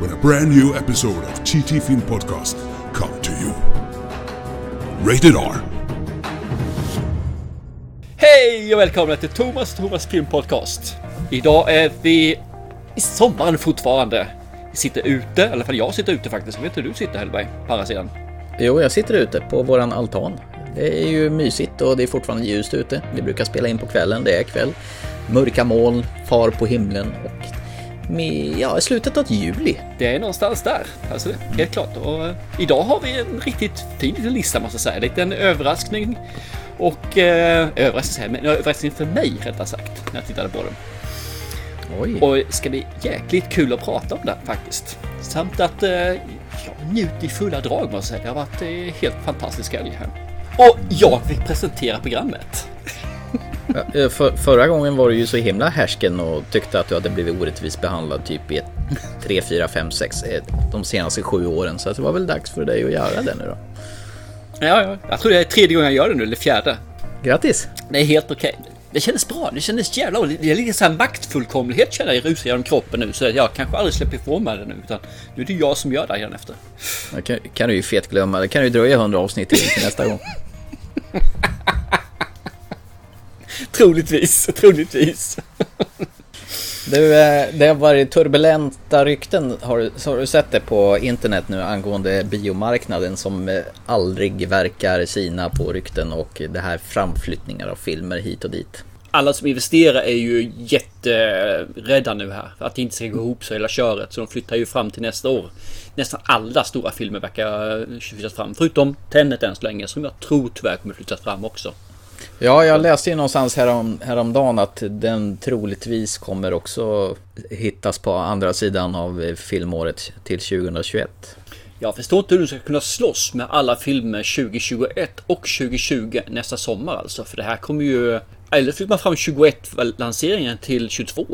when a brand new episode of TT Film Podcast come to you. Rated R. Hej och välkomna till Thomas Thomas Film Podcast. Idag är vi i sommaren fortfarande. Vi sitter ute, i alla fall jag sitter ute faktiskt. Jag vet inte hur du sitter Hellberg, på andra sidan. Jo, jag sitter ute på våran altan. Det är ju mysigt och det är fortfarande ljust ute. Vi brukar spela in på kvällen, det är kväll. Mörka moln, far på himlen och med, ja, i slutet av juli. Det är någonstans där, alltså helt klart. Och eh, idag har vi en riktigt fin liten lista måste jag säga. Lite en överraskning. Och eh, överraskning, men överraskning för mig rättare sagt, när jag tittade på den. Oj. Och ska bli jäkligt kul att prata om den faktiskt. Samt att eh, jag njut i fulla drag måste jag säga. Det har varit eh, helt fantastisk helg här. Och jag fick presentera programmet. Ja, eh, För, förra gången var du ju så himla härsken och tyckte att du hade blivit orättvist behandlad typ i ett, 3, 4, 5, 6 eh, de senaste sju åren. Så det var väl dags för dig att göra det nu då. Ja, ja, jag tror det är tredje gången jag gör det nu, eller fjärde. Grattis! Det är helt okej. Det kändes bra, det kändes jävla. Det är lite så här maktfullkomlighet känner jag rusar genom kroppen nu. Så jag kanske aldrig släpper ifrån mig det nu. Utan nu är det jag som gör det igen efter. Kan, kan du ju fetglömma. Det kan ju dröja 100 avsnitt till nästa gång. Troligtvis, troligtvis. Du, eh, det har varit turbulenta rykten. Har har du sett det på internet nu angående biomarknaden som eh, aldrig verkar sina på rykten och det här framflyttningar av filmer hit och dit. Alla som investerar är ju jätterädda nu här. För att det inte ska gå ihop så hela köret. Så de flyttar ju fram till nästa år. Nästan alla stora filmer verkar flyttas fram. Förutom Tenet än så länge. Som jag tror tyvärr kommer flyttas fram också. Ja, jag läste ju någonstans härom, häromdagen att den troligtvis kommer också hittas på andra sidan av filmåret till 2021. Jag förstår inte hur du ska kunna slåss med alla filmer 2021 och 2020 nästa sommar alltså. För det här kommer ju... Eller flyttar man fram 21 lanseringen till 22.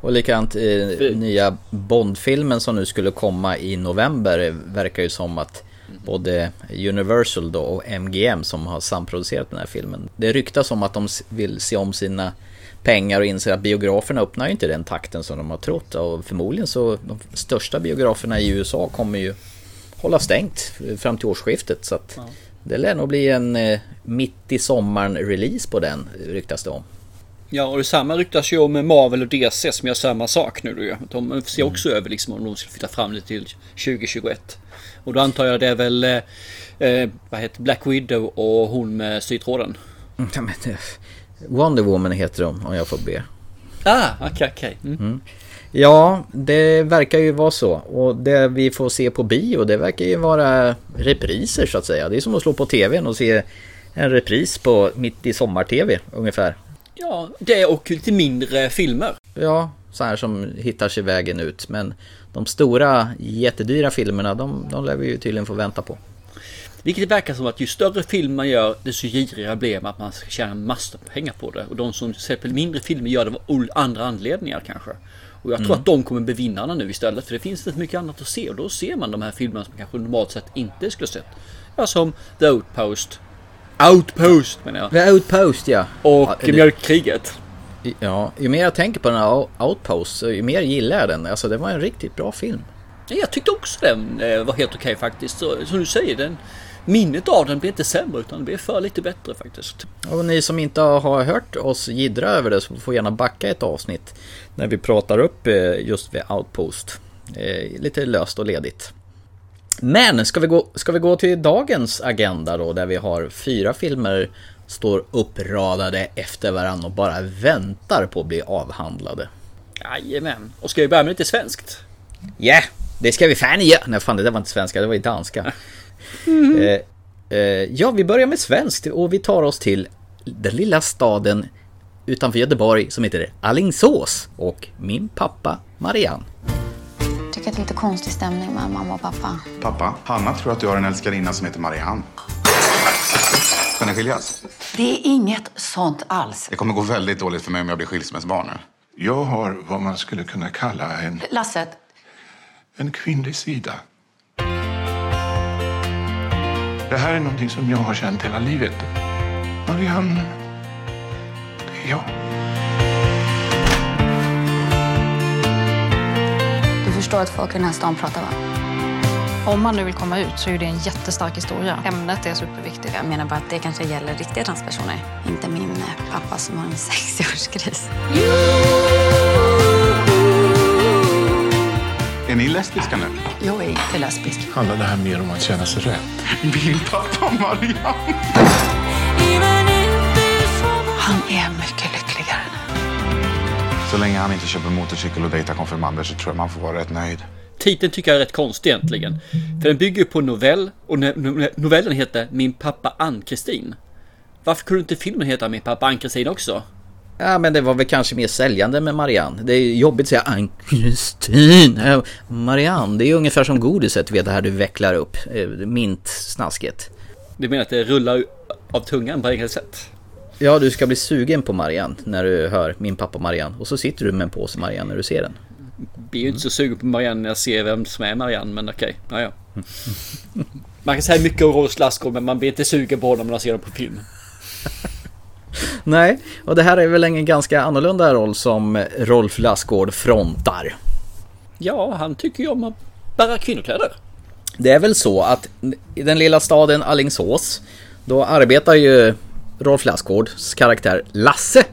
Och likadant eh, nya Bond-filmen som nu skulle komma i november verkar ju som att både Universal då och MGM som har samproducerat den här filmen. Det ryktas om att de vill se om sina pengar och inser att biograferna öppnar ju inte den takten som de har trott och förmodligen så de största biograferna i USA kommer ju hålla stängt fram till årsskiftet så att det lär nog bli en eh, mitt i sommaren release på den ryktas det om. Ja, och detsamma ryktas ju om Marvel och DC som gör samma sak nu då ju. De ser också över liksom om de ska flytta fram det till 2021. Och då antar jag det är väl eh, eh, vad heter Black Widow och hon med sytråden. Eh, Wonder Woman heter de om jag får be. Ah, okej, okej. Mm. Ja, det verkar ju vara så. Och det vi får se på bio, det verkar ju vara repriser så att säga. Det är som att slå på tvn och se en repris på mitt i sommar-tv ungefär. Ja, det och lite mindre filmer. Ja, så här som hittar sig vägen ut. Men de stora jättedyra filmerna, de, de lär vi ju tydligen få vänta på. Vilket verkar som att ju större film man gör, desto girigare blir man att man ska tjäna massor med pengar på det. Och de som släpper mindre filmer gör det av andra anledningar kanske. Och jag tror att de kommer bli vinnarna nu istället. För det finns inte mycket annat att se. Och då ser man de här filmerna som kanske normalt sett inte skulle sett. Ja, som The Outpost. Outpost menar jag. The Outpost ja. Och Ja, Mjölkkriget. Ja, ju mer jag tänker på den här Outpost, ju mer gillar jag den. Alltså det var en riktigt bra film. Ja, Jag tyckte också den eh, var helt okej faktiskt. Så, som du säger, den, minnet av den blev inte sämre utan det blev för lite bättre faktiskt. Och ni som inte har hört oss jiddra över det så får gärna backa ett avsnitt när vi pratar upp eh, just vid Outpost. Eh, Lite löst och ledigt. Men ska vi, gå, ska vi gå till dagens agenda då där vi har fyra filmer står uppradade efter varandra och bara väntar på att bli avhandlade. Jajamän. Och ska vi börja med lite svenskt? Ja, yeah, det ska vi fan göra! Nej fan det där var inte svenska, det var ju danska. Eh, eh, ja, vi börjar med svenskt och vi tar oss till den lilla staden utanför Göteborg som heter Allingsås och min pappa Marianne. To tycker att det är lite konstig stämning med mamma och pappa. Pappa, Hanna tror att du har en älskarinna som heter Marianne. Ska ni skiljas? Det är inget sånt alls. Det kommer gå väldigt dåligt för mig om jag blir skilsmässobarn nu. Jag har vad man skulle kunna kalla en, Lasse, en kvinnlig sida. Det här är någonting som jag har känt hela livet. Marianne, det är jag. Du förstår att folk i den här stan pratar va? Om man nu vill komma ut så är det en jättestark historia. Ämnet är superviktigt. Jag menar bara att det kanske gäller riktiga transpersoner. Inte min eh, pappa som har en 60-årskris. Är ni lesbiska nu? jag är inte lesbisk. Handlar det här mer om att känna sig rätt? Min pappa Marianne! Han är mycket lyckligare nu. Så länge han inte köper motorcykel och dejtar konfirmander så tror jag man får vara rätt nöjd. Titeln tycker jag är rätt konstig egentligen. För den bygger på en novell och no- no- novellen heter Min pappa Ann-Kristin. Varför kunde inte filmen heta Min pappa Ann-Kristin också? Ja men det var väl kanske mer säljande med Marianne. Det är jobbigt att säga Ann-Kristin. Marianne, det är ungefär som godiset vet det här du vecklar upp. Eh, Mintsnasket. Du menar att det rullar av tungan på enkelt sätt? Ja, du ska bli sugen på Marianne när du hör min pappa Marianne. Och så sitter du med en påse Marianne när du ser den. Blir ju inte så sugen på Marianne när jag ser vem som är Marianne, men okej. Ja, ja. Man kan säga mycket om Rolf Lassgård, men man blir inte sugen på honom när man ser honom på film. Nej, och det här är väl en ganska annorlunda roll som Rolf Lassgård frontar. Ja, han tycker ju om att bära kvinnokläder. Det är väl så att i den lilla staden Allingsås då arbetar ju Rolf Lassgårds karaktär Lasse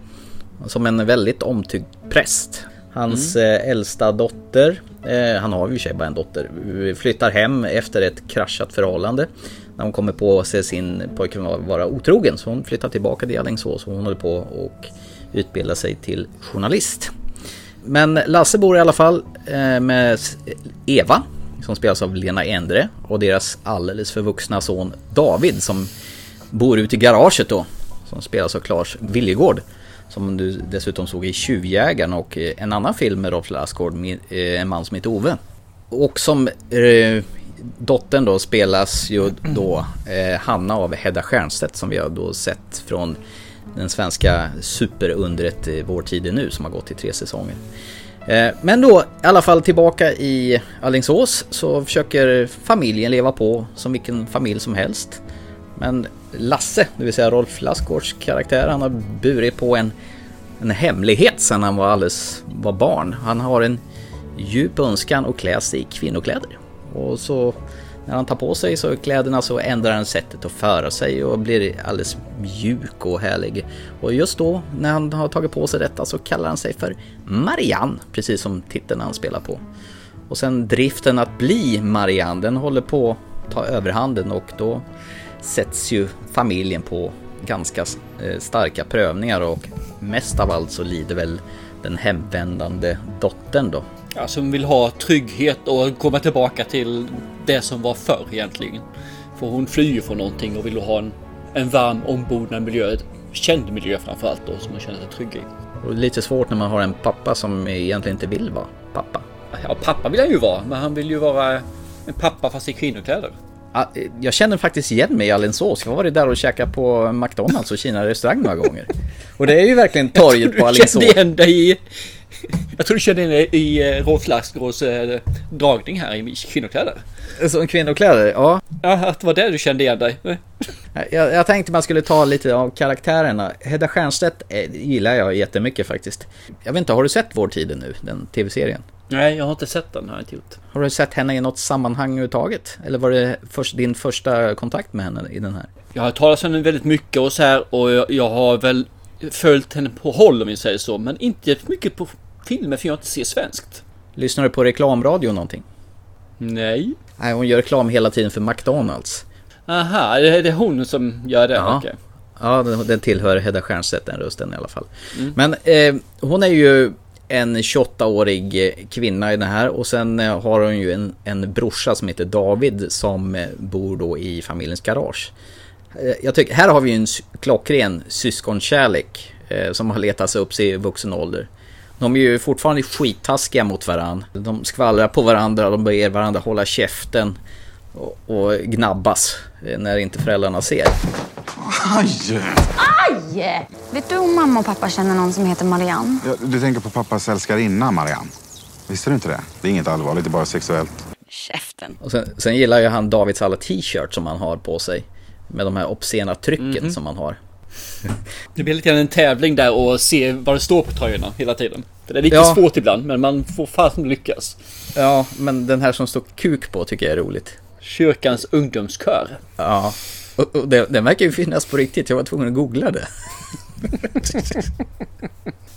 som en väldigt omtyckt präst. Hans eh, äldsta dotter, eh, han har ju i sig bara en dotter, flyttar hem efter ett kraschat förhållande. När hon kommer på sig sin pojkvän vara otrogen så hon flyttar tillbaka till Alingsås och hon håller på och utbildar sig till journalist. Men Lasse bor i alla fall eh, med Eva som spelas av Lena Endre och deras alldeles för vuxna son David som bor ute i garaget då. Som spelas av Claes Viljegård. Som du dessutom såg i Tjuvjägaren och eh, en annan film med Rolf Lassgård, eh, En man som heter Ove. Och som eh, dottern då spelas ju då eh, Hanna av Hedda Stiernstedt som vi har då sett från den svenska superundret eh, Vår tid är nu som har gått i tre säsonger. Men då i alla fall tillbaka i Allingsås så försöker familjen leva på som vilken familj som helst. Men Lasse, det vill säga Rolf Lassgårds karaktär, han har burit på en, en hemlighet sedan han var alldeles var barn. Han har en djup önskan att klä sig i kvinnokläder. Och så när han tar på sig så kläderna så ändrar han sättet att föra sig och blir alldeles mjuk och härlig. Och just då när han har tagit på sig detta så kallar han sig för Marianne, precis som titeln han spelar på. Och sen driften att bli Marianne, den håller på att ta överhanden och då sätts ju familjen på ganska eh, starka prövningar och mest av allt så lider väl den hemvändande dottern då. Ja, som vill ha trygghet och komma tillbaka till det som var förr egentligen. För hon flyr ju från någonting och vill ha en, en varm ombonad miljö. Känd miljö framförallt då som hon känner sig trygg i. Och lite svårt när man har en pappa som egentligen inte vill vara pappa. Ja, pappa vill han ju vara, men han vill ju vara en pappa fast i kvinnokläder. Ja, Jag känner faktiskt igen mig i Alingsås. Jag har varit där och käkat på McDonalds och Kina-restaurang några gånger. Och det är ju verkligen torget på Alingsås. kände igen i... Jag tror du kände igen dig i eh, Rolf Lassgårds eh, dragning här i kvinnokläder. Som kvinnokläder, ja. Ja, att det var där du kände igen dig. Jag, jag tänkte man skulle ta lite av karaktärerna. Hedda Stiernstedt eh, gillar jag jättemycket faktiskt. Jag vet inte, har du sett Vår tid nu, den tv-serien? Nej, jag har inte sett den. Har jag inte gjort. Har du sett henne i något sammanhang överhuvudtaget? Eller var det först, din första kontakt med henne i den här? Jag har talat om henne väldigt mycket och så här och jag, jag har väl följt henne på håll om vi säger så. Men inte mycket på filmer för jag inte ser svenskt. Lyssnar du på reklamradio någonting? Nej. Nej, hon gör reklam hela tiden för McDonalds. Aha, det är hon som gör det? Ja. Okej. Ja, den, den tillhör Hedda Stiernstedt, den rösten i alla fall. Men eh, hon är ju en 28-årig eh, kvinna i den här och sen eh, har hon ju en, en brorsa som heter David som eh, bor då i familjens garage. Jag tycker, här har vi ju en klockren syskonkärlek eh, som har letat sig upp sig i vuxen ålder. De är ju fortfarande skittaskiga mot varandra. De skvallrar på varandra, de ber varandra hålla käften och, och gnabbas när inte föräldrarna ser. Aj! Aj! Vet du om mamma och pappa känner någon som heter Marianne? Ja, du tänker på pappas älskarinna, Marianne? Visste du inte det? Det är inget allvarligt, det är bara sexuellt. Käften. Och sen, sen gillar ju han Davids alla t-shirts som han har på sig. Med de här obscena trycken som han har. Det blir lite grann en tävling där och se vad det står på tröjorna hela tiden. För det är lite Ja. svårt ibland, men man får fasen lyckas. Ja, men den här som står kuk på tycker jag är roligt. Kyrkans ungdomskör. Ja, och, och det, den verkar ju finnas på riktigt. Jag var tvungen att googla det.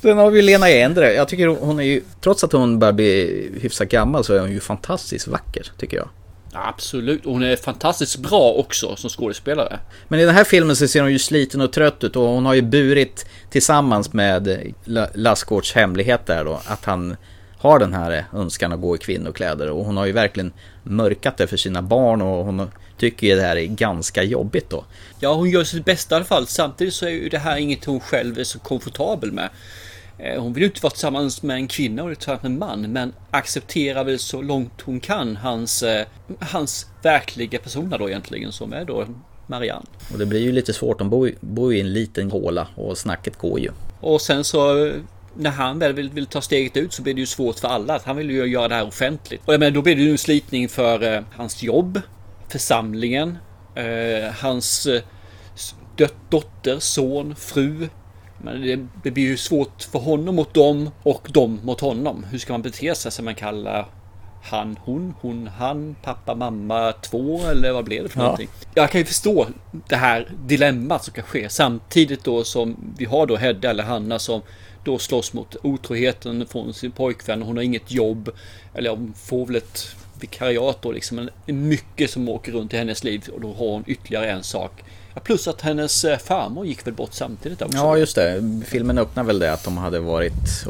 Sen har vi Lena Endre. Jag tycker hon är ju, trots att hon börjar bli hyfsat gammal så är hon ju fantastiskt vacker, tycker jag. Absolut, hon är fantastiskt bra också som skådespelare. Men i den här filmen så ser hon ju sliten och trött ut och hon har ju burit tillsammans med La- Lassgårds hemlighet där då, att han har den här önskan att gå i kvinnokläder och hon har ju verkligen mörkat det för sina barn och hon tycker ju det här är ganska jobbigt då. Ja, hon gör sitt bästa i alla fall. Samtidigt så är ju det här inget hon själv är så komfortabel med. Eh, Hon vill ju inte vara tillsammans med en kvinna och tillsammans med en man, men accepterar väl så långt hon kan hans, eh, hans verkliga persona då egentligen, som är då Marianne. Och det blir ju lite svårt, de bor, bor i en liten håla och snacket går ju. Och sen så när han väl vill, vill ta steget ut så blir det ju svårt för alla. Han vill ju göra det här offentligt. Och jag menar, då blir det ju en slitning för eh, hans jobb, församlingen, eh, hans eh, dött, dotter, son, fru. Men det, det blir ju svårt för honom mot dem och dem mot honom. Hur ska man bete sig som man kallar han, hon, hon, han, pappa, mamma, två eller vad blev det för Ja. någonting? Jag kan ju förstå det här dilemmat som kan ske samtidigt då som vi har då Hedda eller Hanna som då slåss mot otroheten från sin pojkvän. Hon har inget jobb. Eller hon får väl ett vikariat då liksom. Men mycket som åker runt i hennes liv och då har hon ytterligare en sak. Plus att hennes eh, farmor gick väl bort samtidigt också. Ja, just det. Filmen öppnar väl det att de hade varit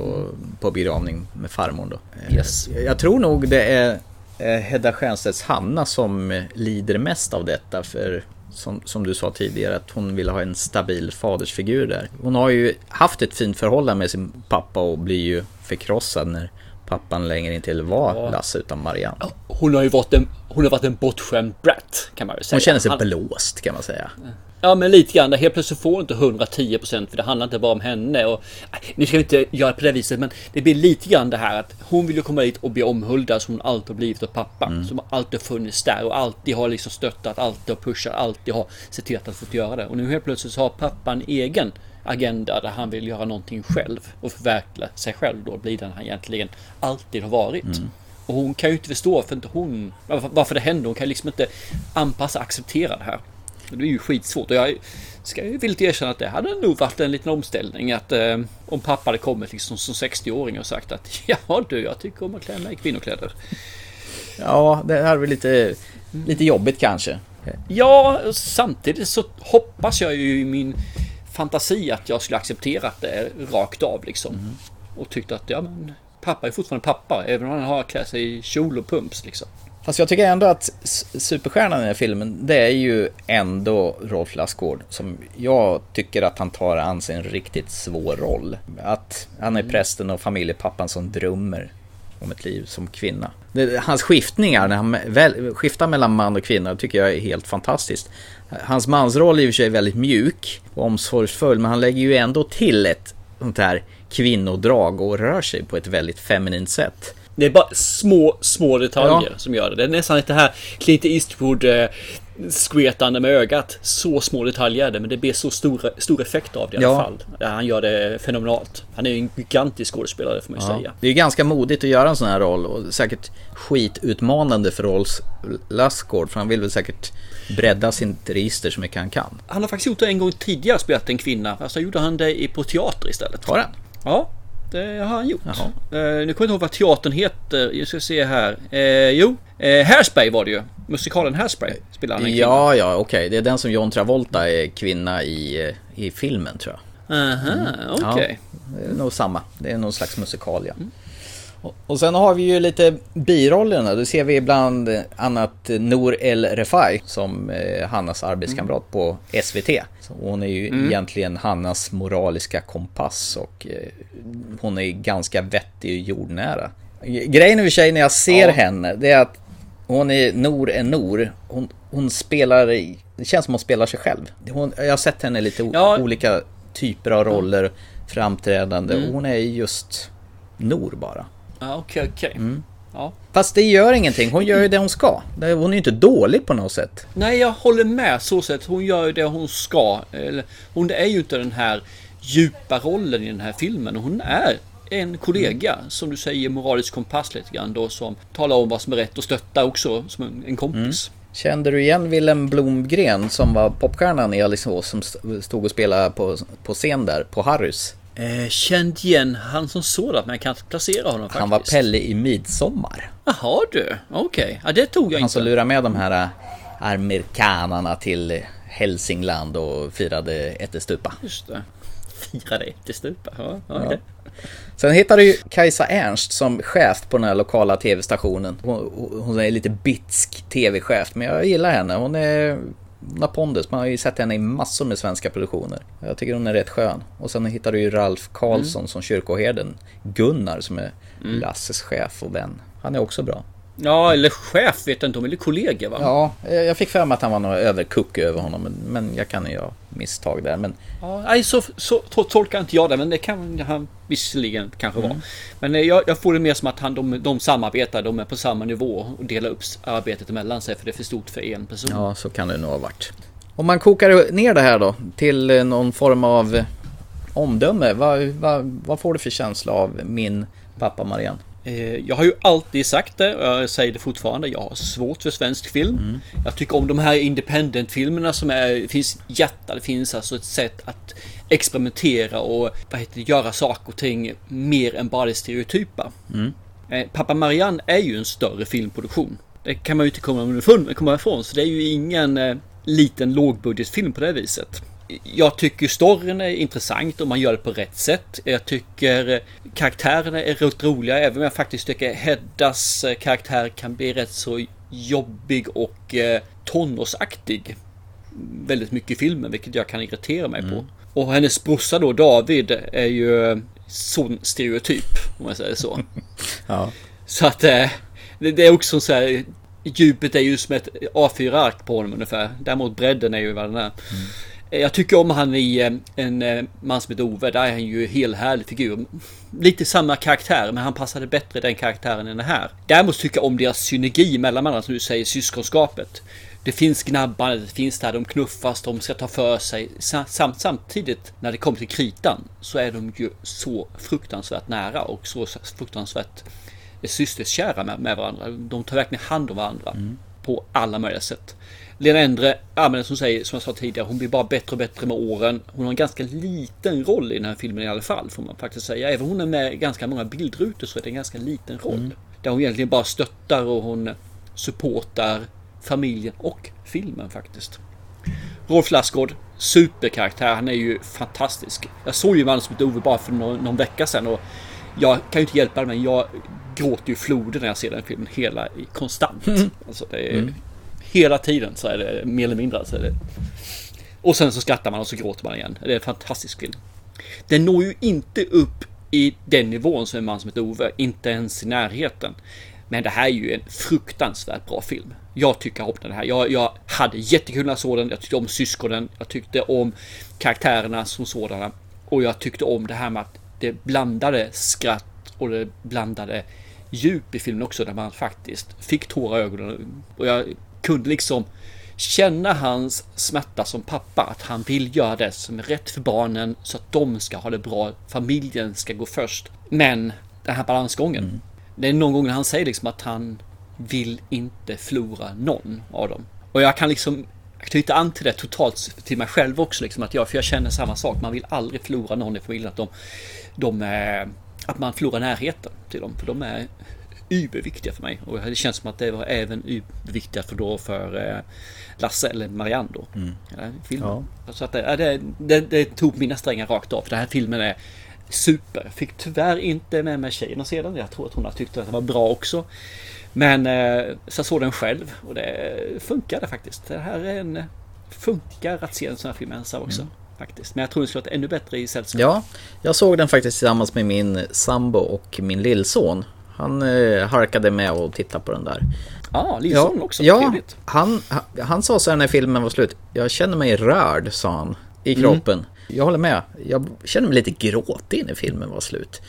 på begravning med farmor då. Eh, Yes. Jag tror nog det är eh, Hedda Stiernstedts Hanna som lider mest av detta. För som, som du sa tidigare att hon vill ha en stabil fadersfigur där. Hon har ju haft ett fint förhållande med sin pappa och blir ju förkrossad när pappan längre inte var Ja. Lasse utan Marianne. Hon har ju varit en, hon har varit en bortskämd brat kan man väl säga. Hon känner sig Han- blåst kan man säga. Ja men lite grann, helt plötsligt får hon inte 110% för det handlar inte bara om henne och nej, Nu ska vi inte göra på det viset men det blir lite grann det här att hon vill ju komma dit och bli omhuldad som hon alltid har blivit av pappa. Som alltid har funnits där och alltid har liksom stöttat, alltid har pushat, alltid har sett till att han fått göra det. Och nu helt plötsligt så har pappa en egen agenda där han vill göra någonting själv och förverkliga sig själv då, bli den han egentligen alltid har varit. Och hon kan ju inte förstå för inte hon, varför- varför det händer. Hon kan liksom inte anpassa, acceptera det här. Det är ju skitsvårt och jag ska ju villigt erkänna att det hade nog varit en liten omställning att eh, om pappa hade kommit liksom som 60-åring och sagt att ja du, jag tycker om att klä mig i kvinnokläder. Ja, det här är väl lite, lite jobbigt kanske. Ja, samtidigt så hoppas jag ju i min fantasi att jag skulle acceptera det rakt av liksom. Och tyckte att ja men pappa är fortfarande pappa även om han har klätt sig i kjol och pumps liksom. Fast jag tycker ändå att superstjärnan i den här filmen, det är ju ändå Rolf Lassgård. Som jag tycker att han tar an sig en riktigt svår roll. Att han är prästen och familjepappan som drömmer om ett liv som kvinna. Hans skiftningar, när han väl, skiftar mellan man och kvinna, tycker jag är helt fantastiskt. Hans mansroll är i och för sig väldigt mjuk och omsorgsfull, men han lägger ju ändå till ett sånt här kvinnodrag och rör sig på ett väldigt feminint sätt. Det är bara små, små detaljer Ja. som gör det. Det är nästan lite här Clint Eastwood eh, skvetande med ögat. Så små detaljer är det, men det blir så stor, stor effekt av det i alla Ja. fall. Ja, han gör det fenomenalt. Han är ju en gigantisk skådespelare får man ju säga. Det är ganska modigt att göra en sån här roll och säkert skitutmanande för Rolf Lassgård för han vill väl säkert bredda sitt register så mycket han kan. Han har faktiskt gjort det en gång tidigare, spelat en kvinna. Fast då gjorde han det på teater istället. Har han? Ja, det har han gjort. Jaha. Eh, nu kommer jag inte ihåg vad teatern heter. Jag ska se här. Eh, jo, eh, Hairspray var det ju. Musikalen Hairspray spelade han en kvinna. Ja, ja, okej. Det är den som John Travolta är kvinna i, eh, i filmen tror jag. Aha, okej. Det är nog samma. Det är någon slags musikal ja. Och, och sen har vi ju lite birollerna. Då ser vi ibland annat Nour El Refai som eh, Hannas arbetskamrat på SVT. Så hon är ju Mm. egentligen Hannas moraliska kompass och eh, hon är ganska vettig och jordnära. Grejen i och för sig när jag ser Ja. henne, det är att hon är Nor är Nor. Hon, hon spelar, det känns som hon spelar sig själv. Hon, jag har sett henne i lite Ja. olika typer av roller, framträdande. Mm. Och hon är just Nor bara. Ja, okej, okej. Mm. Ja. Fast det gör ingenting, hon gör ju det hon ska. Hon är ju inte dålig på något sätt. Nej, jag håller med så sätt. Hon gör ju det hon ska. Hon är ju inte den här djupa rollen i den här filmen. Hon är en kollega, som du säger, moralisk kompass lite grann då, som talar om vad som är rätt och stöttar också som en, kompis. Kände du igen Willem Blomgren som var popstjärnan i Alingsås som st- stod och spelade på, på scen där, på Harrys? Eh, känd igen han som sådan, men jag kan inte placera honom faktiskt. Han var Pelle i Midsommar. Jaha du, okej. Ja, det tog jag Han som inte. lurade med de här äh, amerikanarna till Hälsingland och firade ättestupa. Just det. Firade ättestupa. Ja, ja, Ja. Sen hittade ju Kajsa Ernst som chef på den här lokala tv-stationen. Hon, hon är lite bitsk tv-chef, men jag gillar henne. Hon är... Har pondus, man har ju sett henne i massor med svenska produktioner. Jag tycker hon är rätt skön. Och sen hittade ju Ralf Karlsson som kyrkoherden. Gunnar som är Lasses chef och vän. Han är också bra. Ja, eller chef vet jag inte om, eller kollega va? Ja, jag fick för mig att han var någon överkuck över honom. men- jag kan ju ha misstag där. Men Ja, nej, så, så to- tolkar inte jag det, men det kan han visserligen kanske vara. Men eh, jag, jag får det mer som att han, de, de samarbetar, de är på samma nivå och delar upp arbetet emellan sig för det är för stort för en person. Ja, så kan det nog ha varit. Om man kokar ner det här då till eh, någon form av eh, omdöme. Vad, vad, vad får du för känsla av min pappa Marianne? Eh, Jag har ju alltid sagt det och jag säger det fortfarande. Jag har svårt för svensk film. Jag tycker om de här independent-filmerna som är, finns hjärta, det finns alltså ett sätt att experimentera och vad heter det, göra saker och ting mer än bara det stereotypa. Eh, Pappa Marianne är ju en större filmproduktion. Det kan man ju inte komma underfund- komma ifrån. Så det är ju ingen eh, liten lågbudgetfilm på det viset. Jag tycker storyn är intressant om man gör det på rätt sätt. Jag tycker eh, karaktärerna är rätt roliga. Även om jag faktiskt tycker Heddas eh, karaktär kan bli rätt så jobbig och eh, tonårsaktig. Väldigt mycket i filmen, vilket jag kan irritera mig på. Och hennes brorsa då, David, är ju sån stereotyp, om man säger så. Ja. Så att det, är också så här. Djupet är ju som ett A4-ark på honom ungefär. Däremot bredden är ju vad den är. Eh, jag tycker om han i eh, en eh, man som heter Ove. Där är han ju helt härlig figur. Lite samma karaktär, men han passade bättre den karaktären än den här. Däremot tycker jag om deras synergi mellan varandra, som du säger, syskonskapet. Det finns gnabbande, det finns där, de knuffas, de ska ta för sig. Samt, samtidigt, när det kommer till kritan, så är de ju så fruktansvärt nära och så fruktansvärt eh, systerskära med, med varandra. De tar verkligen hand om varandra mm på alla möjliga sätt. Lena Endre, ja som, säger, som jag sa tidigare, hon blir bara bättre och bättre med åren. Hon har en ganska liten roll i den här filmen i alla fall, får man faktiskt säga. Även om hon är med i ganska många bildrutor så är det en ganska liten roll. Där hon egentligen bara stöttar och hon supportar familjen och filmen faktiskt. Rolf Lassgård, superkaraktär. Han är ju fantastisk. Jag såg ju mannen som heter Ove bara för någon, någon vecka sedan och jag kan ju inte hjälpa det men jag gråter ju floder när jag ser den filmen hela konstant. Alltså det är, Hela tiden så är det mer eller mindre. Så är det. Och sen så skrattar man och så gråter man igen. Det är en fantastisk film. Den når ju inte upp i den nivån som en man som heter Ove. Inte ens i närheten. Men det här är ju en fruktansvärt bra film. Jag tycker om den här. Jag, jag hade jättekul när jag såg den. Jag tyckte om syskonen. Jag tyckte om karaktärerna som sådana. Och jag tyckte om det här med att det blandade skratt och det blandade djup i filmen också. Där man faktiskt fick tårar i ögonen. Och jag kunde liksom känna hans smärta som pappa. Att han vill göra det som är rätt för barnen så att de ska ha det bra. Familjen ska gå först. Men den här balansgången. Det är någon gång han säger liksom att han vill inte förlora någon av dem. Och jag kan liksom knyta an till det totalt till mig själv också. Liksom, att jag, för jag känner samma sak. Man vill aldrig förlora någon i familjen. Att, de, de, är- att man förlorar närheten till dem. För de är überviktiga för mig. Och det känns som att det var även überviktiga för, då för eh, Lasse eller Marianne då. Ja, filmen. Så att det, ja, det, det, det tog mina strängar rakt av. För den här filmen är super. Fick tyvärr inte med mig tjejen att se den. Jag tror att hon har tyckt att den var bra också. Men eh, så jag såg den själv och det funkade faktiskt. Det här är en... Funkar att se en sån här film ensam också. Mm. Faktiskt. Men jag tror den skulle varit ännu bättre i sällskap. Ja, jag såg den faktiskt tillsammans med min sambo och min lillson. Han eh, harkade med och tittade på den där. Ja, ah, lillson ja, också. Ja, han, han, han sa så här när filmen var slut. Jag känner mig rörd, sa han. I mm. kroppen. Mm. Jag håller med. Jag känner mig lite gråtig när filmen var slut.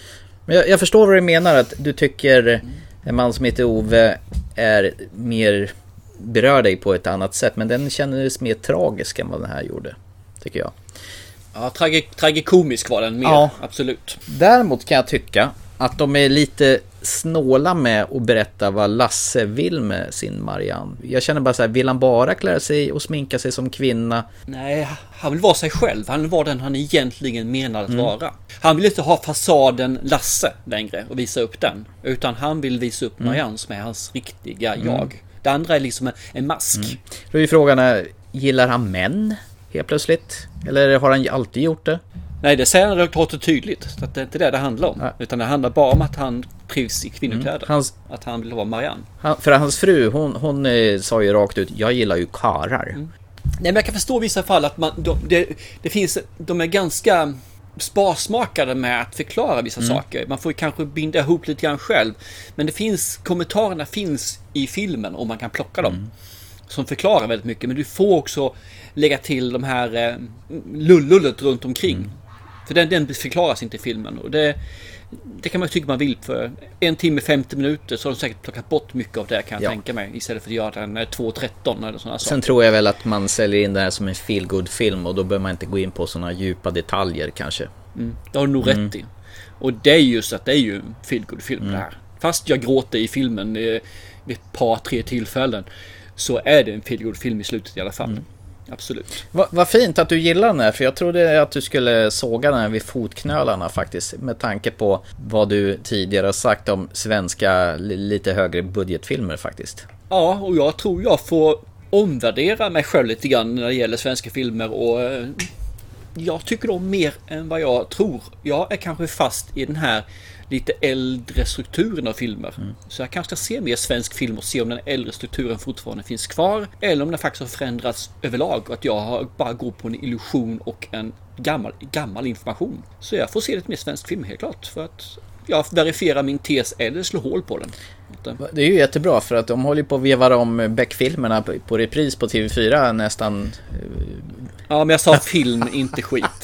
Men jag, jag förstår vad du menar att du tycker en man som heter Ove är mer berör dig på ett annat sätt. Men den kändes mer tragisk än vad den här gjorde. Tycker jag. Ja, tragi tragikomisk var den mer, ja. absolut. Däremot kan jag tycka att de är lite snåla med att berätta vad Lasse vill med sin Marianne. Jag känner bara så här, vill han bara klä sig och sminka sig som kvinna? Nej, han vill vara sig själv. Han vill vara den han egentligen menar att mm. vara. Han vill inte ha fasaden Lasse längre och visa upp den. Utan han vill visa upp mm. Marianne som är hans riktiga mm. jag. Det andra är liksom en, en mask. Mm. Då är ju frågan, gillar han män? Helt plötsligt? Eller har han alltid gjort det? Nej, det säger han klart och tydligt. Att det är inte det det handlar om. Ja. Utan det handlar bara om att han trivs i kvinnokläder. Mm. Hans, att han vill vara Marianne. Han, för hans fru, hon, hon eh, sa ju rakt ut, jag gillar ju karar. Mm. Nej, men jag kan förstå i vissa fall att man, de, det, det finns, de är ganska sparsmakade med att förklara vissa mm. saker. Man får kanske binda ihop lite grann själv. Men det finns, kommentarerna finns i filmen och man kan plocka dem. Mm. Som förklarar väldigt mycket. Men du får också lägga till de här eh, lullullet runt omkring. Mm. För den, den förklaras inte i filmen. Och det, det kan man tycka man vill för en timme 50 minuter så har de säkert plockat bort mycket av det kan jag ja. tänka mig. Istället för att göra den 2.13 eller sådana Sen saker. tror jag väl att man säljer in det här som en feel film och då behöver man inte gå in på sådana djupa detaljer kanske. Mm, det har du nog mm. rätt i. Och det är just att det är ju en feel film mm. det här. Fast jag gråter i filmen eh, vid ett par, tre tillfällen så är det en feel film i slutet i alla fall. Mm absolut. Vad va fint att du gillar den här, för jag trodde att du skulle såga den här vid fotknölarna faktiskt. Med tanke på vad du tidigare sagt om svenska lite högre budgetfilmer faktiskt. Ja, och jag tror jag får omvärdera mig själv lite grann när det gäller svenska filmer och eh, jag tycker om mer än vad jag tror. Jag är kanske fast i den här lite äldre strukturen av filmer. Mm. Så jag kanske ska se mer svensk film och se om den äldre strukturen fortfarande finns kvar. Eller om den faktiskt har förändrats överlag och att jag bara går på en illusion och en gammal, gammal information. Så jag får se lite mer svensk film helt klart. För att jag verifierar min tes eller slår hål på den. Det är ju jättebra för att de håller på att veva om Beck-filmerna på repris på TV4 nästan. Ja, men jag sa film, inte skit.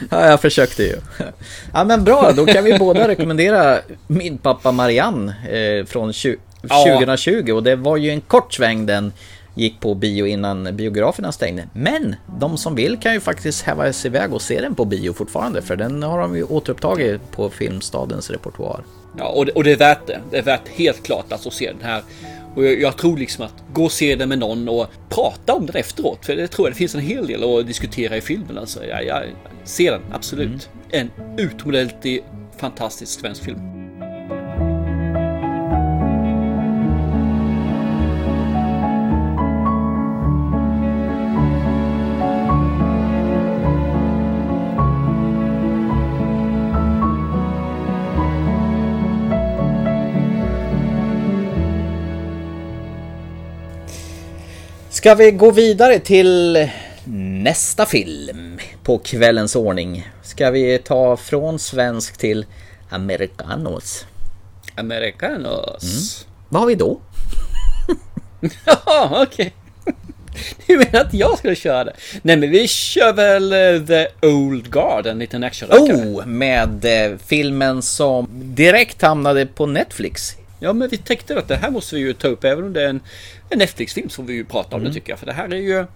ja, jag försökte ju. Ja, men bra, då kan vi båda rekommendera Min pappa Marianne eh, från 2020. Ja. Och det var ju en kort sväng den gick på bio innan biograferna stängde. Men de som vill kan ju faktiskt häva sig iväg och se den på bio fortfarande. För den har de ju återupptagit på Filmstadens repertoar. Ja, och det, och det är värt det. Det är värt helt klart alltså att se den här. Och jag, jag, tror liksom att gå och se den med någon och prata om den efteråt. För det tror jag det finns en hel del att diskutera i filmen. Alltså, jag, jag ser den, absolut. Mm. En utomordentligt fantastisk svensk film. Ska vi gå vidare till nästa film på kvällens ordning? Ska vi ta från svensk till americanos? Americanos? Mm. Vad har vi då? ja, okej. Du menar att jag skulle köra det? Nej men vi kör väl uh, The Old Guard, en liten actionrackare. Oh, med uh, filmen som direkt hamnade på Netflix. Ja men vi tänkte att det här måste vi ju ta upp även om det är en en Netflix-film som vi ju pratar om mm. det tycker jag. För det här är ju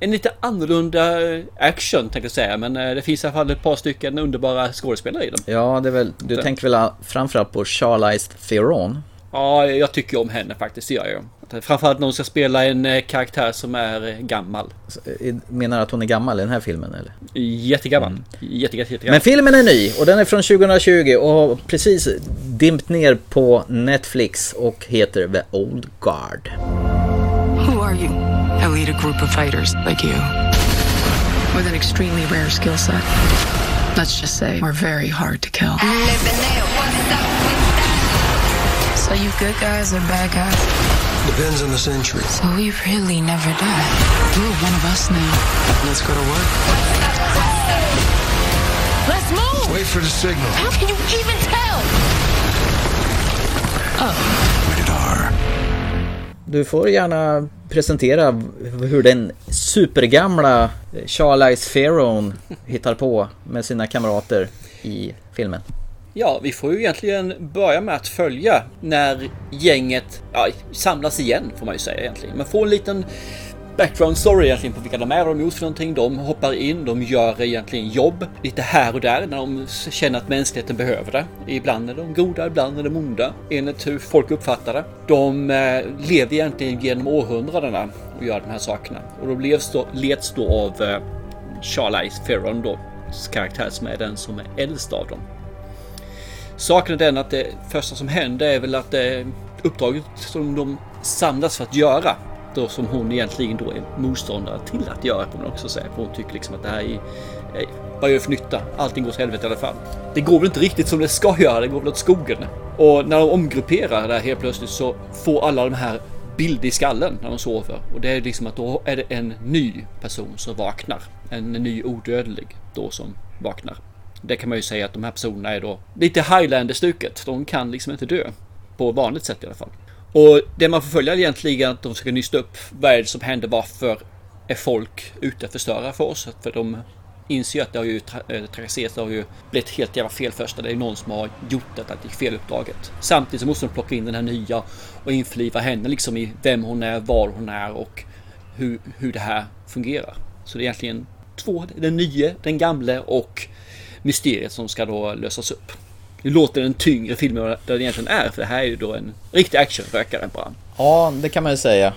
en lite annorlunda action tänkte jag säga. Men eh, det finns i alla fall ett par stycken underbara skådespelare i den. Ja, det är väl, du så. tänker väl framförallt på Charlize Theron? Ja, jag tycker om henne faktiskt, det gör jag. Framförallt när hon ska spela en eh, karaktär som är eh, gammal. Menar du att hon är gammal i den här filmen eller? Jättegammal. Mm. Jätte, jätte, jättegammal. Men filmen är ny och den är från 2020 och har precis dimpt ner på Netflix och heter The Old Guard. Who are you? I lead a group of fighters like you. With an extremely rare skill set. Let's just say we're very hard to kill. So you good guys or bad guys? Depends on the century. So we really never die. You're one of us now. Let's go to work. Let's move! Wait for the signal. How can you even tell? Rated R. Du får gärna presentera hur den supergamla Charlize Theron hittar på med sina kamrater i filmen. Ja, vi får ju egentligen börja med att följa när gänget ja, samlas igen får man ju säga egentligen. Man får en liten background story egentligen på vilka de är, vad de gjort för någonting. De hoppar in, de gör egentligen jobb lite här och där när de känner att mänskligheten behöver det. Ibland är de goda, ibland är de onda enligt hur folk uppfattar det. De eh, lever egentligen genom århundradena och gör de här sakerna och de leds då, leds då av eh, Charlize Theron då karaktär som är den som är äldst av dem. Saken är den att det första som händer är väl att det uppdraget som de samlas för att göra då som hon egentligen då är motståndare till att göra får man också säga. För hon tycker liksom att det här är, eh, är vad gör det för nytta? Allting går åt helvete i alla fall. Det går väl inte riktigt som det ska göra, det går väl åt skogen. Och när de omgrupperar där helt plötsligt så får alla de här bild i skallen när de sover. Och det är liksom att då är det en ny person som vaknar. En ny odödlig då som vaknar. Det kan man ju säga att de här personerna är då lite Highlander-stuket. De kan liksom inte dö. På vanligt sätt i alla fall. Och det man får följa egentligen är att de ska nysta upp vad är det som händer. Varför är folk ute att förstöra för oss? För de inser ju att det har ju trakasserats. Eh, det har ju blivit helt jävla fel först. Det är någon som har gjort detta, det gick fel uppdraget. Samtidigt så måste de plocka in den här nya och införliva henne liksom i vem hon är, var hon är och hur, hur det här fungerar. Så det är egentligen två, den nya, den gamle och mysteriet som ska då lösas upp. Det låter en tyngre film än vad den egentligen är, för det här är ju då en riktig actionrökare bara. Ja, det kan man ju säga.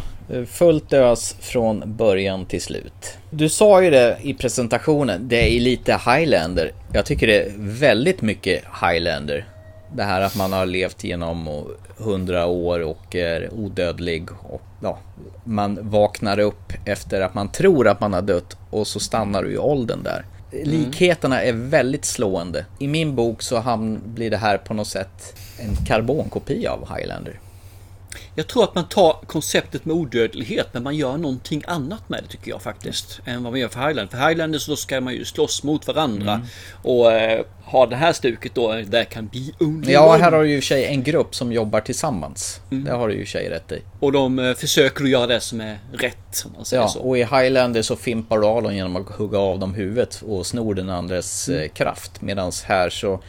Fullt ös från början till slut. Du sa ju det i presentationen, det är lite Highlander. Jag tycker det är väldigt mycket Highlander. Det här att man har levt genom hundra år och är odödlig och ja, man vaknar upp efter att man tror att man har dött och så stannar du i åldern där. Likheterna är väldigt slående. I min bok så hamn, blir det här på något sätt en karbonkopia av Highlander. Jag tror att man tar konceptet med odödlighet men man gör någonting annat med det tycker jag faktiskt. Än vad man gör för Highlander. För Highlander så ska man ju slåss mot varandra. Och eh, ha det här stuket då, där kan be only Ja, här har du ju sig en grupp som jobbar tillsammans. Det har du ju sig rätt i. Och de eh, försöker att göra det som är rätt. Om man säger Ja, så. och i Highlander så fimpar du av dem genom att hugga av dem huvudet och snor den andres eh, kraft. Medan här så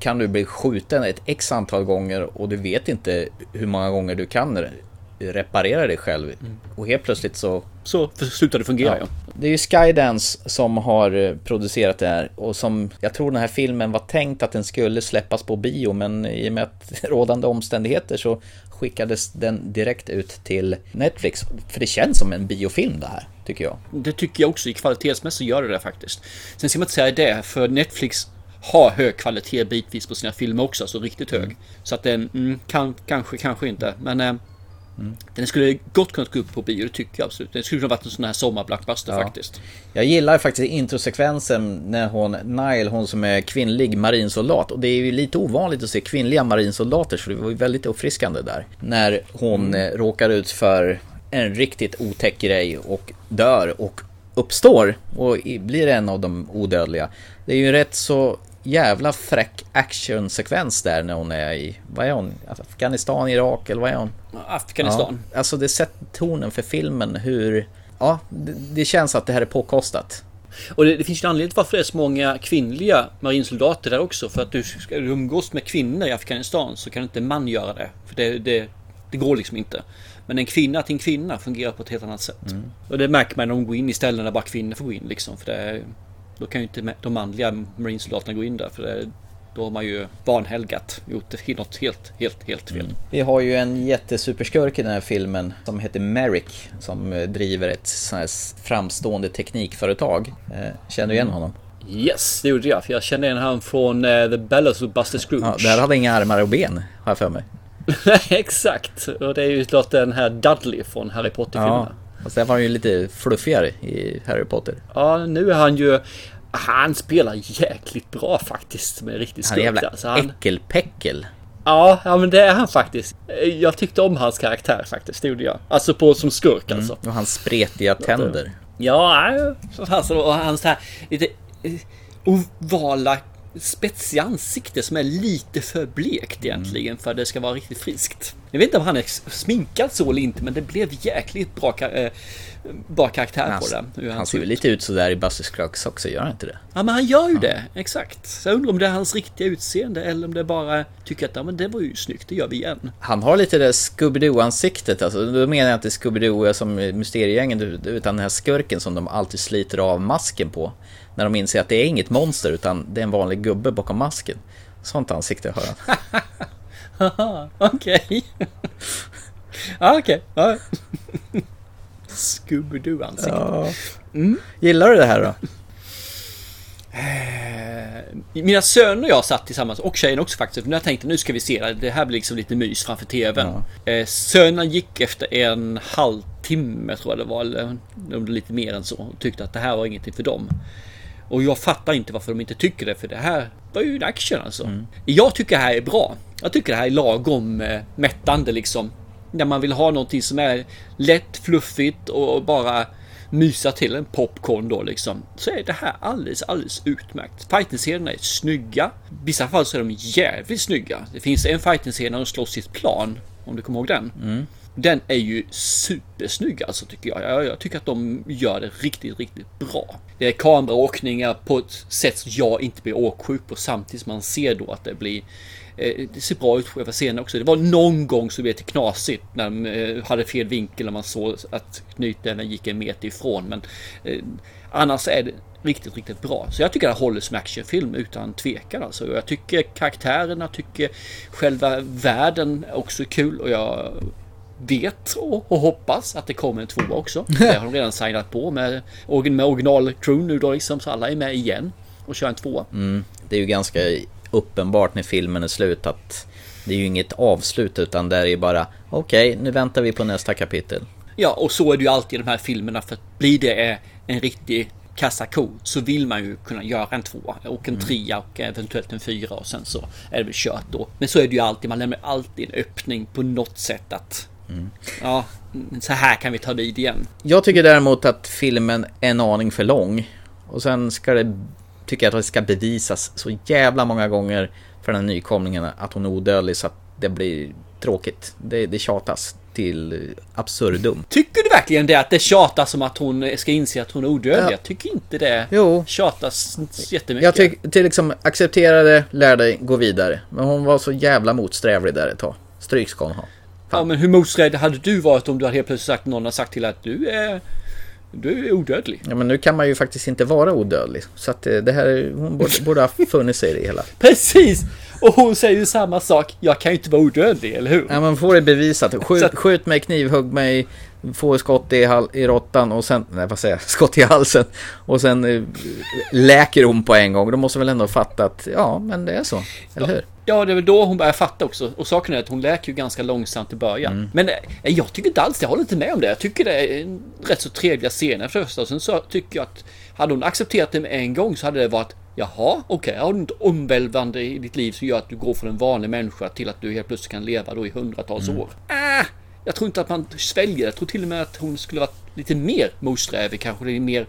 kan du bli skjuten ett x antal gånger och du vet inte hur många gånger du kan re- reparera dig själv. Och helt plötsligt så Så slutar det fungera ja. Det är ju Skydance som har eh, producerat det här och som jag tror den här filmen var tänkt att den skulle släppas på bio men i och med att rådande omständigheter så skickades den direkt ut till Netflix. För det känns som en biofilm det här, tycker jag. Det tycker jag också. I kvalitetsmässigt gör det det faktiskt. Sen ska man inte säga det, för Netflix har hög kvalitet bitvis på sina filmer också, alltså riktigt hög. Så att den mm, kan, kanske, kanske inte. Men eh, den skulle gott kunnat gå upp på bio, det tycker jag absolut. Den skulle kunna varit en sån här sommarblockbuster Ja. faktiskt. Jag gillar faktiskt introsekvensen när hon, Nile, hon som är kvinnlig marinsoldat. Och det är ju lite ovanligt att se kvinnliga marinsoldater så det var ju väldigt uppfriskande där. När hon eh, råkar ut för en riktigt otäck grej och dör och uppstår och blir en av de odödliga. Det är ju rätt så jävla fräck actionsekvens där när hon är i, vad är hon? Afghanistan, Irak eller vad är hon? Afghanistan. Ja, alltså det sätter tonen för filmen hur, ja, det, det känns att det här är påkostat. Och det, det finns ju en anledning till varför det är så många kvinnliga marinsoldater där också. För att du ska du umgås med kvinnor i Afghanistan så kan inte en man göra det. För det, det, det går liksom inte. Men en kvinna till en kvinna fungerar på ett helt annat sätt. Och det märker man när de går in i ställen där bara kvinnor får gå in liksom. För det, då kan ju inte de manliga marinsoldaterna gå in där. För det, då har man ju vanhelgat. Gjort något helt, helt, helt fel. Vi har ju en jättesuperskurk i den här filmen som heter Merrick som eh, driver ett sånt här framstående teknikföretag. Eh, Känner du igen honom? Yes, det gjorde jag. För jag kände igen han från eh, The Bellows of Buster Scrooge. Ja, där hade inga armar och ben, har jag för mig. Exakt. Och det är ju klart den här Dudley från Harry Potter-filmerna. Ja, och sen var han ju lite fluffigare i Harry Potter. Ja, nu är han ju... Han spelar jäkligt bra faktiskt. Är riktigt Han är skurk. jävla alltså, han, äckelpäckel. ja, ja, men det är han faktiskt. Jag tyckte om hans karaktär faktiskt. Det gjorde jag. Alltså på som skurk alltså. Och hans spretiga tänder. Ja, alltså, och hans här lite ovala spetsiga ansikte som är lite för blekt egentligen för att det ska vara riktigt friskt. Jag vet inte om han är sminkad så eller inte men det blev jäkligt bra, eh, bra karaktär Han, på det. Hur han ser ut. lite ut sådär i Buster Scruggs också, gör han inte det? Ja men han gör ju det, exakt. Så jag undrar om det är hans riktiga utseende eller om det bara tycker att ja, men det var ju snyggt, det gör vi igen. Han har lite det Scooby-Doo-ansiktet, alltså. Då menar jag inte Scooby-Doo som Mysteriegängen, utan den här skurken som de alltid sliter av masken på. När de inser att det är inget monster, utan det är en vanlig gubbe bakom masken. Sånt ansikte har han. Okej. ja okej. Ja. Scooby-Doo ansikte. Gillar du det här då? Eh, Mina söner och jag satt tillsammans och tjejen också faktiskt. För jag tänkte nu ska vi se det. Det här blir liksom lite mys framför tvn. Eh, sönerna gick efter en halvtimme tror jag det var. Eller lite mer än så. Och tyckte att det här var ingenting för dem. Och jag fattar inte varför de inte tycker det. För det här var ju en action alltså. Jag tycker det här är bra. Jag tycker det här är lagom eh, mättande liksom. När man vill ha någonting som är lätt, fluffigt och bara mysa till en popcorn då liksom. Så är det här alldeles, alldeles utmärkt. Fighting-scenerna är snygga. I vissa fall så är de jävligt snygga. Det finns en fighting-scen när de slåss i ett plan. Om du kommer ihåg den. Den är ju supersnygg alltså tycker jag. jag. Jag tycker att de gör det riktigt, riktigt bra. Det är kameraåkningar på ett sätt som jag inte blir åksjuk på samtidigt som man ser då att det blir eh, det ser bra ut på själva scenen också. Det var någon gång så blev det knasigt när de eh, hade fel vinkel och man såg att knytnäven gick en meter ifrån. Men eh, annars är det riktigt, riktigt bra. Så jag tycker det håller som actionfilm utan tvekan alltså. Och Jag tycker karaktärerna, tycker själva världen också är kul och jag vet och, och hoppas att det kommer en tvåa också. Det har de redan signat på med, med original-crew nu då liksom, så alla är med igen och kör en tvåa. Det är ju ganska uppenbart när filmen är slut att det är ju inget avslut utan det är ju bara okej, nu väntar vi på nästa kapitel. Ja, och så är det ju alltid i de här filmerna för att blir det en riktig kassako så vill man ju kunna göra en tvåa och en trea och eventuellt en fyra och sen så är det väl kört då. Men så är det ju alltid, man lämnar alltid en öppning på något sätt att ja, så här kan vi ta vid igen. Jag tycker däremot att filmen är en aning för lång. Och sen ska det, tycker jag att det ska bevisas så jävla många gånger för den här nykomlingen att hon är odödlig så att det blir tråkigt. Det, det tjatas till absurdum. Tycker du verkligen det att det tjatas som att hon ska inse att hon är odödlig? Ja. Jag tycker inte det Jo. tjatas jättemycket. Jag tycker till liksom acceptera det, lär dig, gå vidare. Men hon var så jävla motsträvlig där ett tag. Stryk ska hon ha. Ja men hur motsträvig hade du varit om du hade helt plötsligt sagt någon har sagt till att du är du är odödlig. Ja men nu kan man ju faktiskt inte vara odödlig. Så att eh, det här, är- hon borde, borde ha sig i det hela. Precis! Och hon säger ju samma sak. Jag kan ju inte vara odödlig, eller hur? Ja man får det bevisat. Skjut, att- skjut mig, knivhugg mig, få skott i, hal- i råttan och sen, nej vad säger jag, skott i halsen. Och sen eh, läker hon på en gång. Då måste väl ändå fatta att, ja men det är så. Eller hur? Ja, det är väl då hon börjar fatta också. Och saken är att hon läker ju ganska långsamt i början. Mm. Men eh, jag tycker inte alls. Jag håller inte med om det. Jag tycker det är en rätt så trevliga scener för första. Och sen så tycker jag att hade hon accepterat det med en gång så hade det varit Jaha, okej, har du inte omvälvande i ditt liv som gör att du går från en vanlig människa till att du helt plötsligt kan leva då i hundratals Mm. år? Äh, jag tror inte att man sväljer det. Jag tror till och med att hon skulle varit lite mer motsträvig, kanske lite mer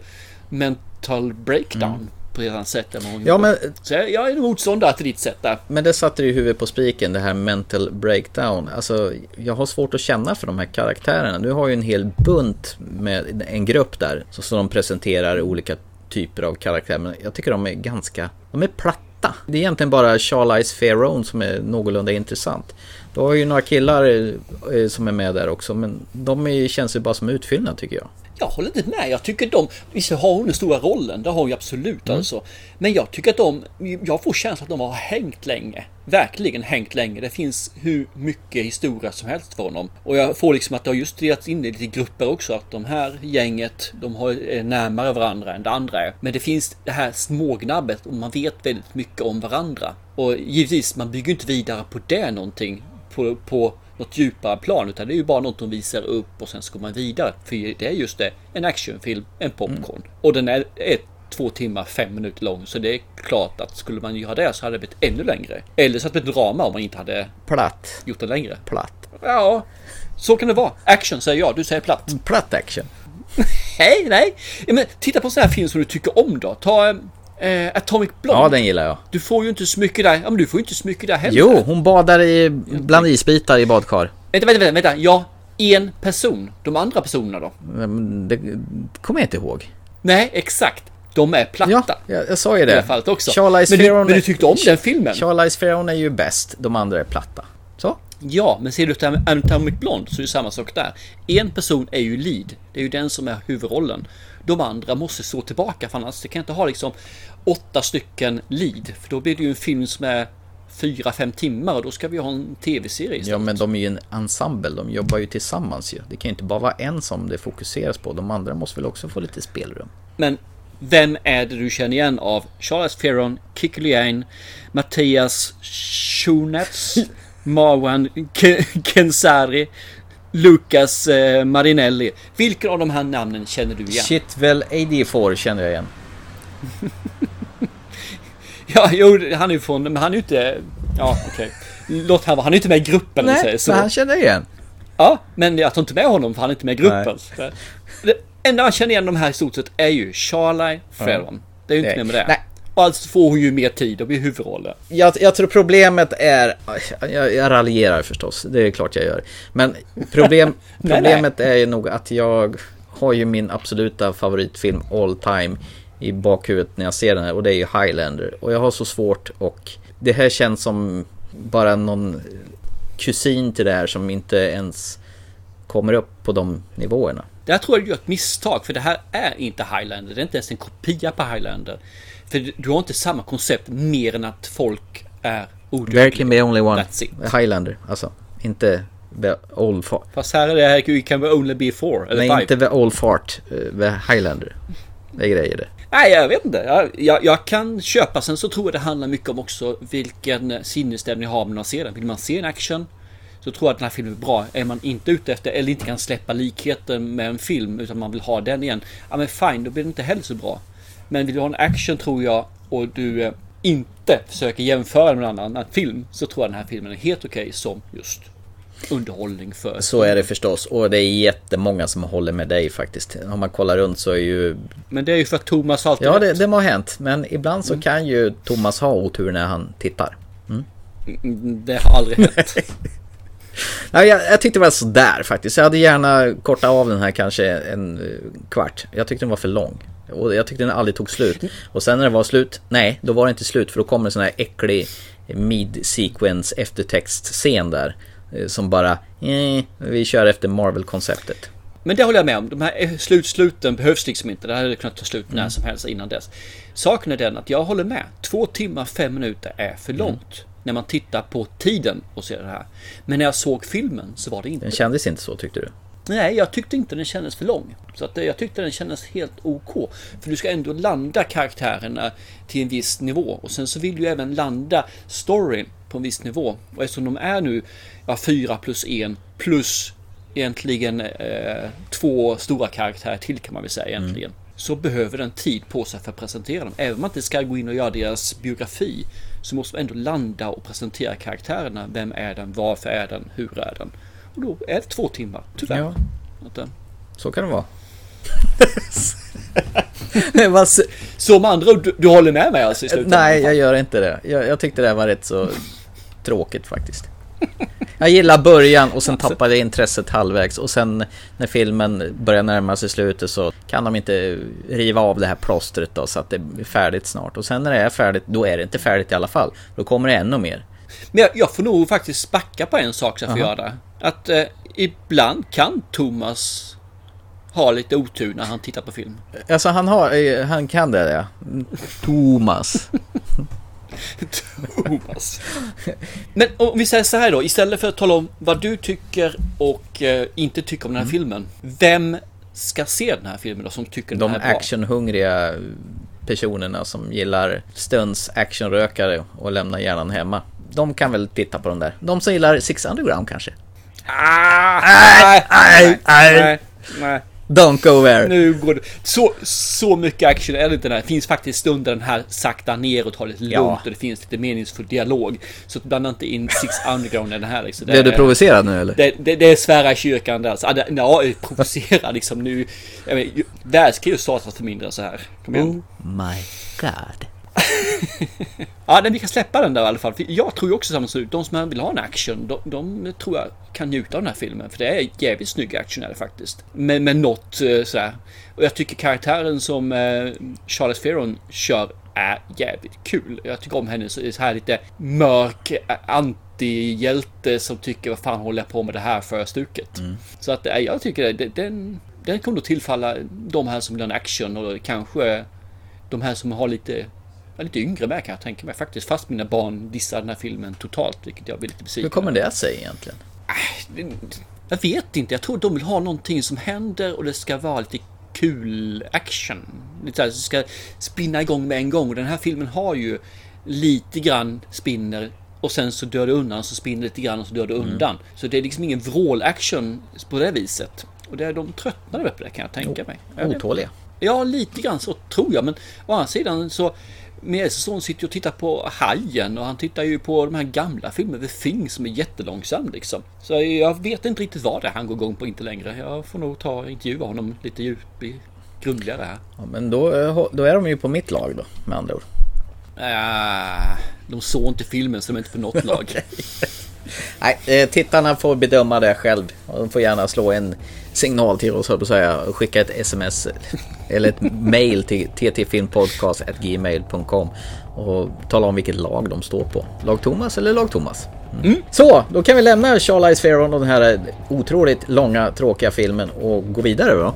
mental breakdown på ett annat sätt än vad hon Mm. Ja gjorde. men Så jag, jag är motståndare till ditt sätt där. Men det satte du i huvudet på spiken, det här mental breakdown. Alltså, jag har svårt att känna för de här karaktärerna. Du har ju en hel bunt med en grupp där, så som de presenterar olika typer av karaktärer. Men jag tycker de är ganska, de är platta. Det är egentligen bara Charlize Theron som är någorlunda intressant. Du har ju några killar eh, som är med där också, men de är, känns ju bara som utfyllnad tycker jag. Jag håller inte med. Jag tycker de, visst har hon den stora rollen, det har hon ju absolut alltså. Men jag tycker att de, jag får känslan att de har hängt länge. Verkligen hängt länge. Det finns hur mycket historia som helst för honom. Och jag får liksom att det har just delats in i lite grupper också. Att de här gänget, de har, är närmare varandra än det andra är. Men det finns det här smågnabbet och man vet väldigt mycket om varandra. Och givetvis, man bygger inte vidare på det någonting. På, på något djupare plan utan det är ju bara något de visar upp och sen går man vidare. För det är just det, en actionfilm, en popcorn. Och den är, är två timmar, fem minuter lång. Så det är klart att skulle man göra det så hade det blivit ännu längre. Eller så hade det blivit drama om man inte hade Platt. gjort det längre. Platt. Ja, så kan det vara. Action säger jag, du säger platt. Platt action. Nej, nej. Men titta på en sån här film som du tycker om då. Ta eh, Atomic Blonde. Ja, den gillar jag. Du får ju inte så mycket där. Ja, men du får ju inte så mycket där heller. Jo, hon badar i, bland isbitar i badkar. Vänta, vänta, vänta, vänta. Ja, en person. De andra personerna då? Men Det kommer jag inte ihåg. Nej, exakt. De är platta. Ja, jag, jag sa ju I det det. fallet också. Charlize men, du, men du tyckte om den filmen? Charlize Theron är ju bäst, de andra är platta. Så? Ja, men ser du till Atomic Blonde så är det samma sak där. En person är ju lead. Det är ju den som är huvudrollen. De andra måste stå tillbaka för annars kan inte ha liksom åtta stycken lead. För då blir det ju en film som är fyra, fem timmar och då ska vi ha en tv-serie istället. Ja, men de är ju en ensemble, de jobbar ju tillsammans ju. Det kan ju inte bara vara en som det fokuseras på. De andra måste väl också få lite spelrum. Men vem är det du känner igen av Charles Theron, Kikki Liane, Mattias Schoenaerts, Marwan Ke- Kensari, Lucas eh, Marinelli. Vilken av de här namnen känner du igen? Shit väl AD4 känner jag igen. Ja, jo, han är ju från, men han är ju inte... Ja, okej. Låt han vara, han är inte med i gruppen vi säger så. han känner jag igen. Ja, men jag tar inte med honom för han är inte med i gruppen. Det enda man känner igen de här i stort sett är ju Charlie Theron. Det är ju inte Nej. mer med det. Nej. Alltså får hon ju mer tid och blir huvudrollen. Jag, jag tror problemet är... Jag, jag raljerar förstås, det är klart jag gör. Men problem, Nej, problemet är ju nog att jag har ju min absoluta favoritfilm all time i bakhuvudet när jag ser den här och det är ju Highlander. Och jag har så svårt och det här känns som bara någon kusin till det här som inte ens kommer upp på de nivåerna. Där tror jag du gör ett misstag för det här är inte Highlander. Det är inte ens en kopia på Highlander. För du har inte samma koncept mer än att folk är There odödliga. can be only one. That's it. Highlander, alltså. Inte the old fart. Fast här är det här you can only be four eller Nej, five. inte the old fart. eh, The Highlander. Det är grejer det. Nej, jag vet inte. Jag, jag, jag kan köpa. Sen så tror jag det handlar mycket om också vilken sinnesstämning har när man ser den. Vill man se en action så tror jag att den här filmen är bra. Är man inte ute efter eller inte kan släppa likheten med en film utan man vill ha den igen. Ja men fine, då blir det inte heller så bra. Men vill du ha en action tror jag och du eh, inte försöker jämföra med en annan film så tror jag den här filmen är helt okej som just underhållning för. Så är det förstås. Och det är jättemånga som håller med dig faktiskt. Om man kollar runt så är ju... Men det är ju för att Thomas alltid Ja, det, det må ha hänt. Men ibland så kan ju Thomas ha otur när han tittar. Mm, Det har aldrig hänt. Nej, jag, jag tyckte det var sådär faktiskt. Jag hade gärna kortat av den här kanske en eh, kvart. Jag tyckte den var för lång. Och jag tyckte den aldrig tog slut. Och sen när det var slut, nej, då var det inte slut. För då kommer en sån här äcklig mid-sequence eftertextscen där. eh, Som bara, eh, vi kör efter Marvel-konceptet. Men det håller jag med om. De här slutsluten behövs liksom inte. Det här hade kunnat ta slut när som helst innan dess. Saken är den att jag håller med. Två timmar, fem minuter är för långt. När man tittar på tiden och ser det här. Men när jag såg filmen så var det inte. Den kändes inte så tyckte du? Nej, jag tyckte inte den kändes för lång. Så att eh, jag tyckte den kändes helt OK. För du ska ändå landa karaktärerna till en viss nivå. Och sen så vill du även landa storyn på en viss nivå. Och eftersom de är nu ja, fyra plus en plus egentligen eh, två stora karaktärer till kan man väl säga egentligen. Så behöver den tid på sig för att presentera dem. Även om man inte ska gå in och göra deras biografi så måste man ändå landa och presentera karaktärerna. Vem är den? Varför är den? Hur är den? Och då är det två timmar, tyvärr. Ja. Att, Så kan det vara. Nej, Så med andra du, du håller med mig alltså i slutändan? Nej, jag gör inte det. Jag, jag tyckte det var rätt så tråkigt faktiskt. Jag gillar början och sen tappade jag intresset halvvägs och sen när filmen börjar närma sig slutet så kan de inte riva av det här plåstret då så att det blir färdigt snart. Och sen när det är färdigt, då är det inte färdigt i alla fall. Då kommer det ännu mer. Men jag, jag får nog faktiskt backa på en sak så jag får göra det. Att eh, ibland kan Thomas ha lite otur när han tittar på film. Alltså han har, eh, han kan det ja. Thomas. Thomas. Men om vi säger så här då, istället för att tala om vad du tycker och eh, inte tycker om den här Mm. filmen. Vem ska se den här filmen då som tycker De den här är bra? actionhungriga personerna som gillar stunds actionrökare och lämnar hjärnan hemma. De kan väl titta på de där. De som gillar Six Underground kanske. Ah, Nej, nej, nej. Don't go there. Nu går det. Så, så mycket action är det inte. Det finns faktiskt stunder den här sakta ner och tar lite lugnt Ja. och det finns lite meningsfull dialog. Så blanda inte in Six Underground i den här. Liksom. Det Blev du provocerad nu eller? Det, det, det är svära i kyrkan där. Så, ja, det- ja, provocera liksom nu. Jag menar, ju- Världskrig startas för mindre än så här. Kom igen. Oh my god. Ja, men vi kan släppa den där i alla fall. För jag tror ju också samma sak. De som vill ha en action, de, de tror jag kan njuta av den här filmen. För det är jävligt snygg action är det faktiskt. Med, med något eh, sådär. Och jag tycker karaktären som eh, Charles Theron kör är jävligt kul. Jag tycker om henne så, så här lite mörk antihjälte som tycker vad fan håller jag på med det här för stuket. Så att eh, jag tycker det, det, den, den kommer att tillfalla de här som vill ha en action och kanske de här som har lite Ja, lite yngre med kan jag tänka mig faktiskt. Fast mina barn dissar den här filmen totalt, vilket jag blir lite besviken Hur kommer det sig egentligen? Jag vet inte. Jag tror de vill ha någonting som händer och det ska vara lite kul action. Lite så ska spinna igång med en gång. Och den här filmen har ju lite grann spinner och sen så dör det undan, så spinner lite grann och så dör det undan. Så det är liksom ingen vrål-action på det viset. Och det är de tröttnade på det kan jag tänka mig. Otåliga. Ja, lite grann så tror jag. Men å andra sidan så min äldste son sitter och tittar på Hajen och han tittar ju på de här gamla filmerna, The Thing som är jättelångsam liksom. Så jag vet inte riktigt vad det är han går igång på inte längre. Jag får nog ta och intervjua honom lite djup i grundligare här. Ja, men då, eh, då är de ju på mitt lag då, med andra ord. Äh, de såg inte filmen så de är inte på något lag. Nej, eh, tittarna får bedöma det själv. De får gärna slå en signal till oss, höll säga, skicka ett sms eller ett mail till ttfilmpodcast.gmail.com och tala om vilket lag de står på. Lag Thomas eller lag Thomas? Mm. Så, då kan vi lämna Charlize Theron och den här otroligt långa, tråkiga filmen och gå vidare då.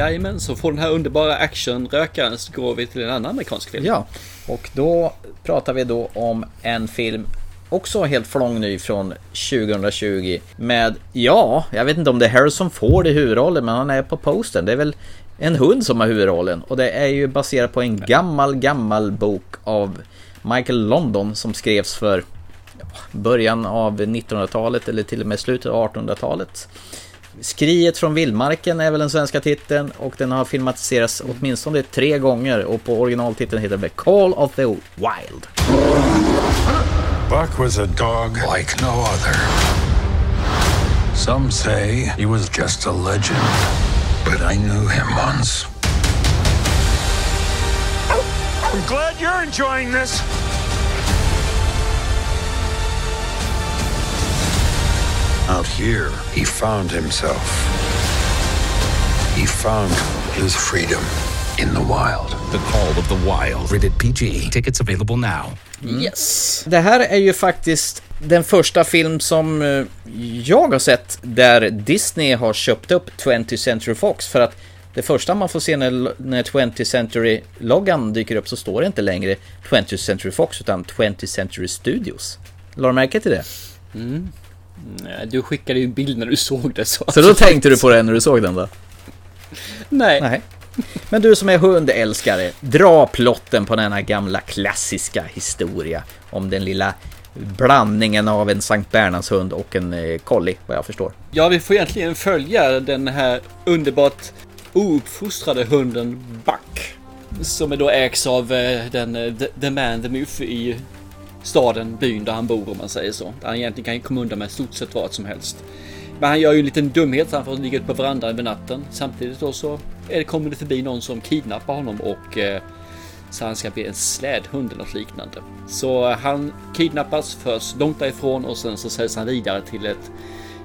Jajamän, så får den här underbara actionrökaren så går vi till en annan amerikansk film. Ja, och då pratar vi då om en film också helt flångny från 2020 med, ja, jag vet inte om det är Harrison Ford i huvudrollen men han är på posten. Det är väl en hund som har huvudrollen och det är ju baserat på en gammal, gammal bok av Michael London som skrevs för början av 1900-talet eller till och med slutet av 1800-talet. Skriet från vildmarken är väl den svenska titeln och den har filmatiserats åtminstone tre gånger och på originaltiteln heter det Call of the Wild. Buck was a dog like no other. Some say he was just a legend, but I knew him once. I'm glad you're enjoying this. Out here, he found himself. He found his freedom in the wild. The Call of the Wild. Rated PG. Tickets available now. Yes! Det här är ju faktiskt den första film som eh, jag har sett där Disney har köpt upp 20th Century Fox för att det första man får se när, när 20th Century-loggan dyker upp så står det inte längre 20th Century Fox utan 20th Century Studios. Lade du märke till det? Nej, Du skickade ju bild när du såg det så. Så då tänkte du på det när du såg den då? Nej. Nej. Men du som är hundälskare, dra plotten på denna gamla klassiska historia om den lilla blandningen av en Sankt Bernhardshund och en eh, collie, vad jag förstår. Ja, vi får egentligen följa den här underbart ouppfostrade hunden Buck. Som är då ägs av eh, den, eh, the, the man, the myth i staden, byn där han bor om man säger så. Där han egentligen kan komma undan med stort sett vad som helst. Men han gör ju en liten dumhet så han får ligga ute på verandan över natten. Samtidigt då så det, kommer det förbi någon som kidnappar honom och eh, så han ska bli en slädhund eller något liknande. Så eh, han kidnappas först långt därifrån och sen så säljs han vidare till ett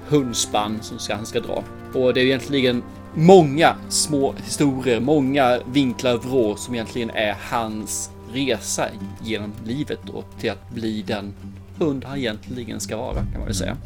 hundspann som ska, han ska dra. Och det är egentligen många små historier, många vinklar och vrår som egentligen är hans resa genom livet då till att bli den hund han egentligen ska vara kan man väl säga.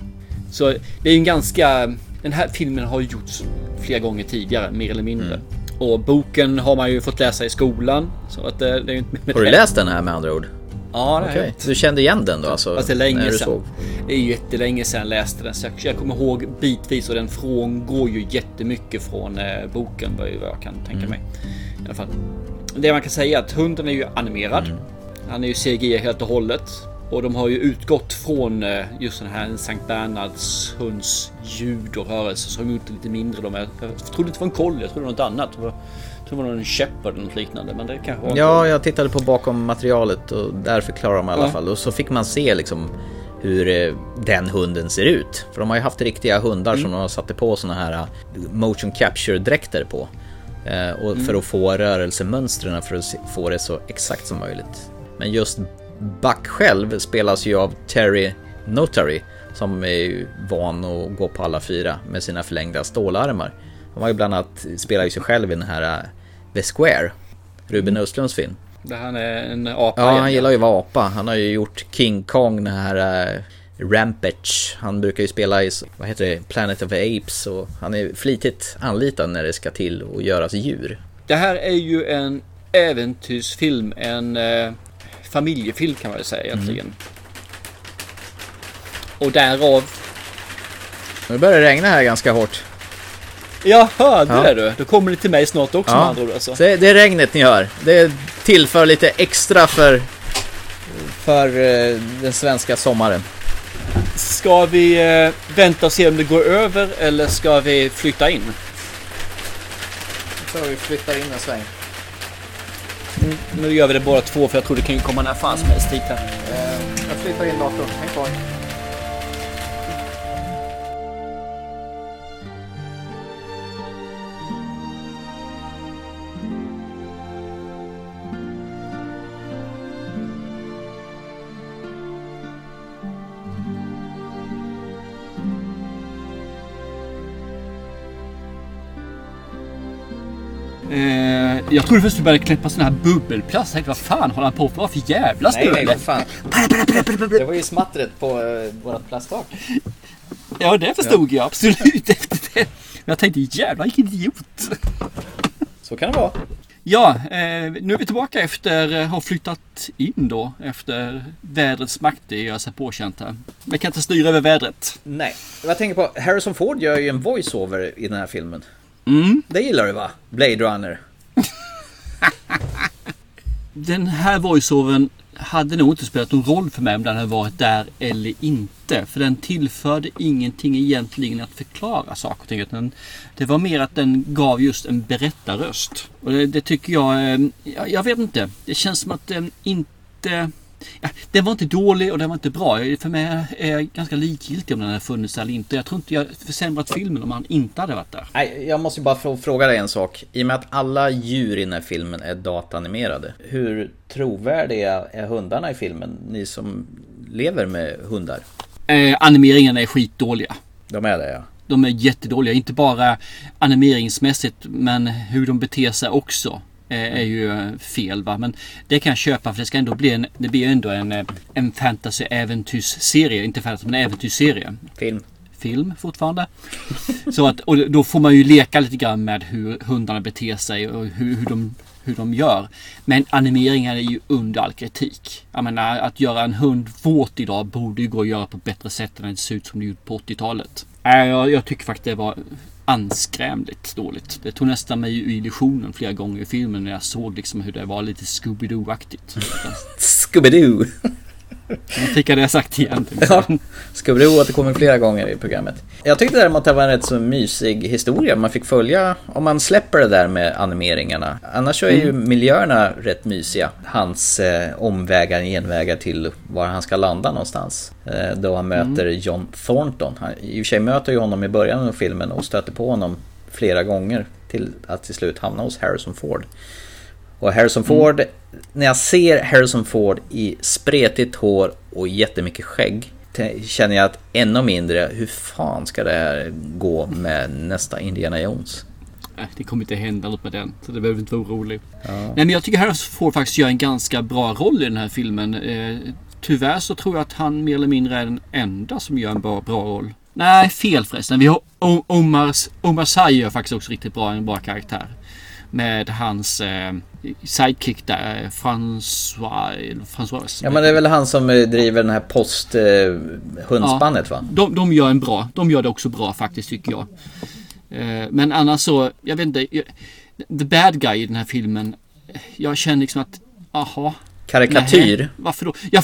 Så det är ju en ganska, den här filmen har ju gjorts flera gånger tidigare mer eller mindre. Och boken har man ju fått läsa i skolan. Så att det, det är inte Har du läst den här med andra ord? Ja, det hänt. Du kände igen den då alltså? Fast det är länge sedan. Det är ju jättelänge sedan jag läste den. Så jag, jag kommer ihåg bitvis och den frångår ju jättemycket från eh, boken vad jag kan tänka mig. I alla fall. Det man kan säga är att hunden är ju animerad. Han är ju CGI helt och hållet. Och de har ju utgått från eh, just den här Sankt Bernhards hunds ljud och rörelse. Så har de gjort det lite mindre. De är, jag trodde inte det var en collie, jag trodde det var något annat. Jag trodde det var någon shepherd eller något liknande. Men det kanske var en Ja, jag tittade på bakom materialet och där förklarar de i alla Ja. fall. Och så fick man se liksom hur eh, den hunden ser ut. För de har ju haft riktiga hundar Mm. som de har satt på såna här eh, motion capture dräkter på. Eh, och Mm. för att få rörelsemönstren för att få det så exakt som möjligt. Men just Buck själv spelas ju av Terry Notary som är ju van att gå på alla fyra med sina förlängda stålarmar. Han var ju bland annat, spelar ju sig själv i den här eh, The Square, Ruben Östlunds film. Där han är en apa. Ja, igen. han gillar ju att vara apa. Han har ju gjort King Kong, den här uh, Rampage. Han brukar ju spela i, vad heter det, Planet of the Apes. Och han är flitigt anlitad när det ska till att göras djur. Det här är ju en äventyrsfilm, en eh, familjefilm kan man väl säga egentligen. Och därav... Nu börjar det regna här ganska hårt. Jag hörde Ja. det du. Då kommer det till mig snart också med Ja, andra ord alltså. så det det är regnet ni hör. Det tillför lite extra för, för eh, den svenska sommaren. Ska vi eh, vänta och se om det går över eller ska vi flytta in? Så vi flyttar in en sväng. Nu gör vi det båda två för jag tror det kan ju komma när fan som helst hit här. Jag flyttar in datorn, häng kvar. Jag trodde först vi började klippa sån här bubbelplast. Jag tänkte vad fan håller han på för? Vad för jävla Nej, nej, stövlar? vad fan. Det var ju smattret på uh, vårt plasttak. Ja, det förstod jag absolut efter det. Men jag tänkte jävlar vilken idiot. Så kan det vara. Ja, eh, nu är vi tillbaka efter eh, ha flyttat in då efter vädrets makt. Det gör sig påkänt här. Man kan inte styra över vädret. Nej. Jag tänker på, Harrison Ford gör ju en voice-over i den här filmen. Mm. Det gillar du va? Blade Runner. Den här voiceovern hade nog inte spelat någon roll för mig om den hade varit där eller inte. För den tillförde ingenting egentligen att förklara saker och ting. Utan det var mer att den gav just en berättarröst. Och det, det tycker jag, eh, jag, jag vet inte. Det känns som att den inte... Ja, den var inte dålig och den var inte bra. För mig är jag ganska likgiltig om den hade funnits eller inte. Jag tror inte jag försämrat filmen om han inte hade varit där. Nej, jag måste bara fråga dig en sak. I och med att alla djur i den här filmen är datanimerade. Hur trovärdiga är hundarna i filmen? Ni som lever med hundar. Eh, animeringarna är skitdåliga. De är det ja. De är jättedåliga. Inte bara animeringsmässigt men hur de beter sig också. Eh, Är ju eh, fel va. Men det kan jag köpa för det ska ändå bli en, det blir ändå en, eh, en fantasy äventyrsserie. Inte fantasy men äventyrsserie. Film. Film fortfarande. Så att, och då får man ju leka lite grann med hur hundarna beter sig och hur, hur, de, hur de gör. Men animeringen är ju under all kritik. Jag menar att göra en hund våt idag borde ju gå att göra på ett bättre sätt än det ser ut som det gjorde på 80-talet. Äh, Jag, jag tycker faktiskt det var anskrämligt dåligt. Det tog nästan mig ur illusionen flera gånger i filmen när jag såg liksom hur det var lite Scooby-Doo-aktigt. Scooby-Doo! Nu fick jag det sagt igen. Ja, Scooby-Doo återkommer flera gånger i programmet. Jag tyckte däremot att det var en rätt så mysig historia man fick följa om man släpper det där med animeringarna. Annars så är ju miljöerna rätt mysiga. Hans eh, omvägar, genvägar till var han ska landa någonstans. Eh, då han möter John Thornton. Han, I och för sig möter ju honom i början av filmen och stöter på honom flera gånger till att till slut hamna hos Harrison Ford. Och Harrison Ford, när jag ser Harrison Ford i spretigt hår och jättemycket skägg känner jag att ännu mindre, hur fan ska det här gå med nästa Indiana Jones? Nej, det kommer inte hända något med den. Så det behöver inte vara orolig. Nej, men jag tycker Harrison Ford faktiskt gör en ganska bra roll i den här filmen. Eh, tyvärr så tror jag att han mer eller mindre är den enda som gör en bra, bra roll. Nej, fel förresten. Vi har O- Omar, Omar Sy gör faktiskt också riktigt bra, en bra karaktär. Med hans eh, sidekick där, eh, François, François. Ja men det är väl han som eh, driver den här post eh, hundspannet ja, va? De, de gör en bra, de gör det också bra faktiskt tycker jag. Eh, men annars så, jag vet inte. The bad guy i den här filmen. Jag känner liksom att, aha. Karikatyr? Nej, varför då? Jag,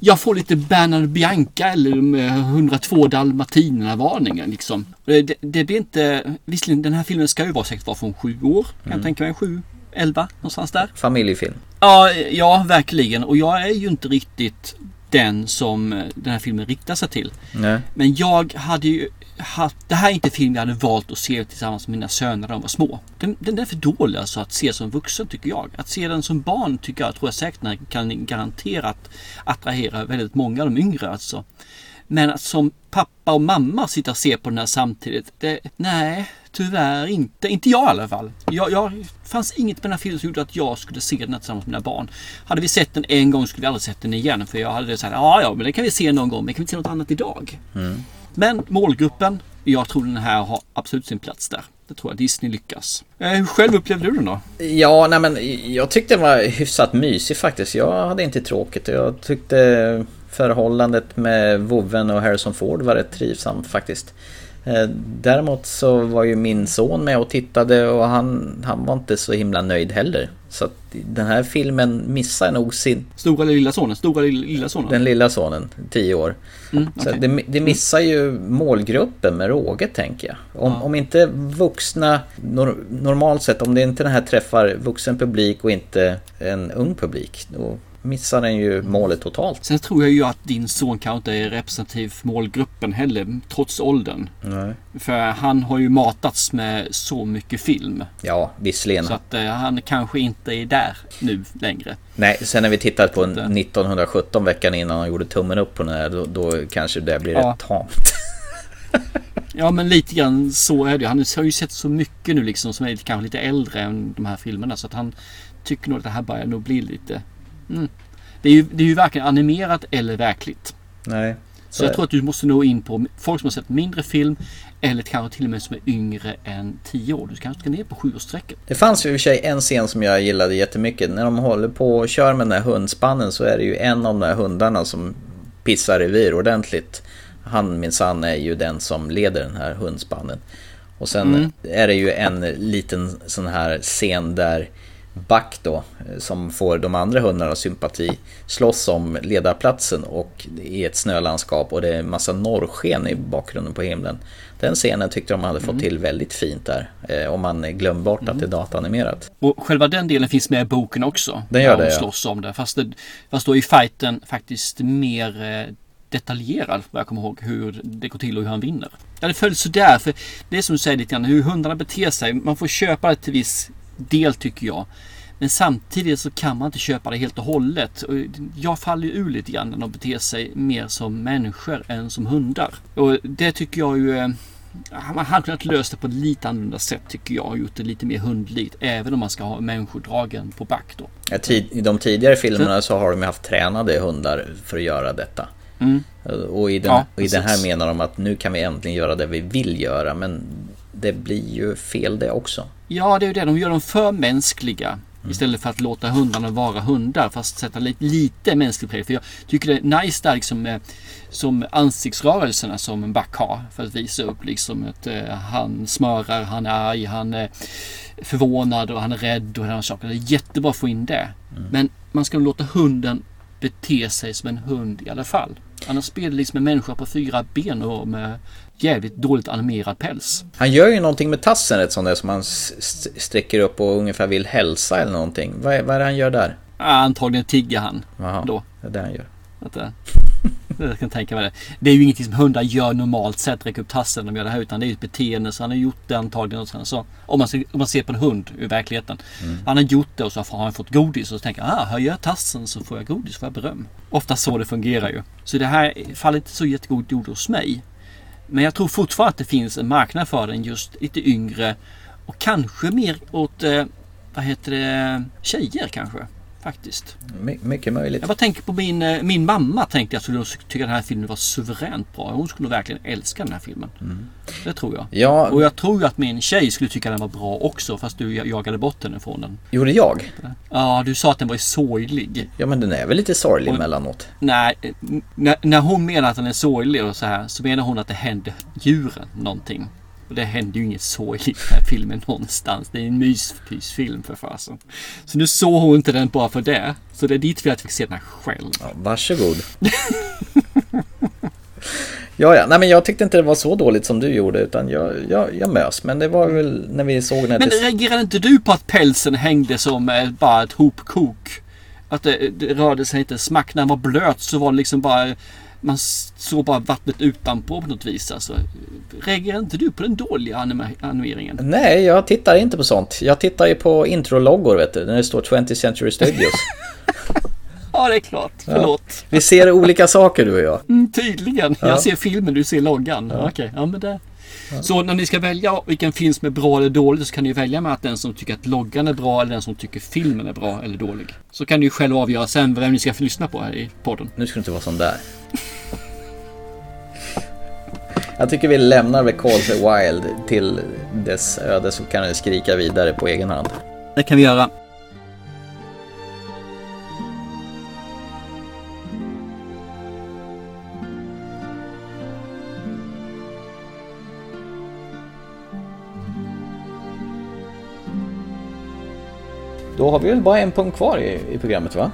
jag får lite Bernard Bianca eller med 102 dalmatinerna varningen liksom. Det, det, det blir inte, visserligen den här filmen ska ju vara säkert vara från sju år. Kan mm. jag tänka mig. Sju, elva någonstans där. Familjefilm. Ja, ja verkligen. Och jag är ju inte riktigt den som den här filmen riktar sig till. Nej. Men jag hade ju haft, det här är inte en film jag hade valt att se tillsammans med mina söner när de var små. Den, den är för dålig alltså att se som vuxen tycker jag. Att se den som barn tycker jag, tror jag säkert kan garanterat attrahera väldigt många av de yngre alltså. Men att som pappa och mamma sitta och se på den här samtidigt, det, nej, tyvärr inte. Inte jag i alla fall. Jag, jag fanns inget med den här filmen som gjorde att jag skulle se den här tillsammans med mina barn. Hade vi sett den en gång skulle vi aldrig sett den igen. För jag hade sagt, ja ja, men den kan vi se någon gång. Men kan vi se något annat idag? Mm. Men målgruppen, jag tror den här har absolut sin plats där. Det tror jag Disney lyckas. Eh, hur själv upplevde du den då? Ja, nej men jag tyckte den var hyfsat mysig faktiskt. Jag hade inte tråkigt. Jag tyckte förhållandet med Woven och Harrison Ford var rätt trivsamt faktiskt. Eh, däremot så var ju min son med och tittade och han, han var inte så himla nöjd heller. Så att den här filmen missar nog sin... Stora eller lilla sonen? Stora eller lilla sonen? Den lilla sonen, 10 år. Mm, okay. Så det, det, missar ju målgruppen med råge tänker jag. Om, ja. om inte vuxna, nor, normalt sett, om det inte den här träffar vuxen publik och inte en ung publik. Då missar den ju målet totalt. Sen tror jag ju att din son kanske inte är representativ för målgruppen heller, trots åldern. Nej. För han har ju matats med så mycket film. Ja, visserligen. Så att eh, han kanske inte är där nu längre. Nej, sen när vi tittar på att, 1917 eh, veckan innan han gjorde tummen upp på den här, då, då kanske det blir ja. rätt tamt. ja men lite grann så är det. Han har ju sett så mycket nu liksom som är kanske lite äldre än de här filmerna. Så att han tycker nog att det här börjar nog bli lite Mm. Det, är ju, det är ju varken animerat eller verkligt. Nej. Så, så jag tror att du måste nå in på folk som har sett mindre film eller kanske till och med som är yngre än 10 år. Du kanske ska ner på sjuårsstrecket. Det fanns ju i och för sig en scen som jag gillade jättemycket. När de håller på och kör med den här hundspannen så är det ju en av de här hundarna som pissar revir ordentligt. Han minsann är ju den som leder den här hundspannen. Och sen mm. är det ju en liten sån här scen där back då, eh, som får de andra hundarna sympati, slåss om ledarplatsen och i ett snölandskap och det är en massa norrsken i bakgrunden på himlen. Den scenen tyckte de hade fått mm. till väldigt fint där, eh, om man glömmer bort mm. att det är dataanimerat. Och själva den delen finns med i boken också. Den gör det, ja. slåss om det. Fast, det, fast då är fighten faktiskt mer eh, detaljerad vad jag kommer ihåg hur det går till och hur han vinner. Ja, det följs sådär för det är som du säger lite grann hur hundarna beter sig. Man får köpa det till viss del tycker jag. Men samtidigt så kan man inte köpa det helt och hållet. Jag faller ju ur lite grann när de beter sig mer som människor än som hundar. Och det tycker jag ju eh, man hade kunnat lösa det på ett lite annorlunda sätt tycker jag och gjort det lite mer hundlikt. Även om man ska ha människodragen på back då. Ja, I de tidigare filmerna så har de haft tränade hundar för att göra detta. Mm. Och i den, ja, och i den här menar de att nu kan vi äntligen göra det vi vill göra. Men det blir ju fel det också. Ja, det är ju det. De gör dem för mänskliga. Mm. Istället för att låta hundarna vara hundar fast sätta lite, lite mänsklig prägel. För jag tycker det är nice där liksom med, som ansiktsrörelserna som en back har. För att visa upp liksom att uh, han smörar, han är arg, han är förvånad och han är rädd och sådana saker. Det är jättebra att få in det. Mm. Men man ska låta hunden bete sig som en hund i alla fall. Annars blir det liksom en människa på fyra ben och med jävligt dåligt animerad päls. Han gör ju någonting med tassen rätt som det som han sträcker upp och ungefär vill hälsa eller någonting. Vad är, vad är det han gör där? Antagligen tigger han. Aha, då. Det är det han gör. Att, äh, jag kan tänka mig det. Det är ju ingenting som hundar gör normalt sett, räcka upp tassen när de gör det här. Utan det är ju ett beteende. Så han har gjort det antagligen. Och sen så, om, man ser, om man ser på en hund i verkligheten. Mm. Han har gjort det och så har han fått godis. Och så tänker han, ah, höjer jag tassen så får jag godis, får jag beröm. Ofta så det fungerar ju. Så det här faller inte så jättegod ord hos mig. Men jag tror fortfarande att det finns en marknad för den just lite yngre och kanske mer åt, eh, vad heter det, tjejer kanske. Faktiskt. My mycket möjligt. Jag bara tänker på min, eh, min mamma tänkte jag skulle tycka den här filmen var suveränt bra. Hon skulle verkligen älska den här filmen. Mm. Det tror jag. Ja. Och jag tror att min tjej skulle tycka den var bra också fast du jagade bort henne från den. Gjorde jag? Ja, du sa att den var sorglig. Ja, men den är väl lite sorglig emellanåt? Nej, när, när hon menar att den är sorglig och så här så menar hon att det händer djuren någonting. Och det händer ju inget sorgligt i den här filmen någonstans. Det är en myspysfilm för fasen. Så nu såg hon inte den bara för det. Så det är dit vi att fick se den här själv. Ja, varsågod. ja, ja. Nej, men jag tyckte inte det var så dåligt som du gjorde. Utan jag, jag, jag mös. Men det var väl när vi såg den. Men tills... reagerade inte du på att pälsen hängde som eh, bara ett hopkok? Att det, det rörde sig inte smack. När den var blöt så var det liksom bara man såg bara vattnet utanpå på något vis. Alltså, reagerar inte du på den dåliga anim animeringen? Nej, jag tittar inte på sånt. Jag tittar ju på introloggor vet du, när det står 20th Century Studios. ja, det är klart. Förlåt. Ja. Vi ser olika saker du och jag. Mm, tydligen. Ja. Jag ser filmen, du ser loggan. Ja. Okej, ja men det... Så när ni ska välja vilken film som är bra eller dålig så kan ni välja med att den som tycker att loggan är bra eller den som tycker filmen är bra eller dålig. Så kan ni själva avgöra sen vem ni ska få lyssna på här i podden. Nu ska du inte vara sån där. Jag tycker vi lämnar The Call the Wild till dess öde så kan du skrika vidare på egen hand. Det kan vi göra. Då har vi väl bara en punkt kvar i, i programmet va?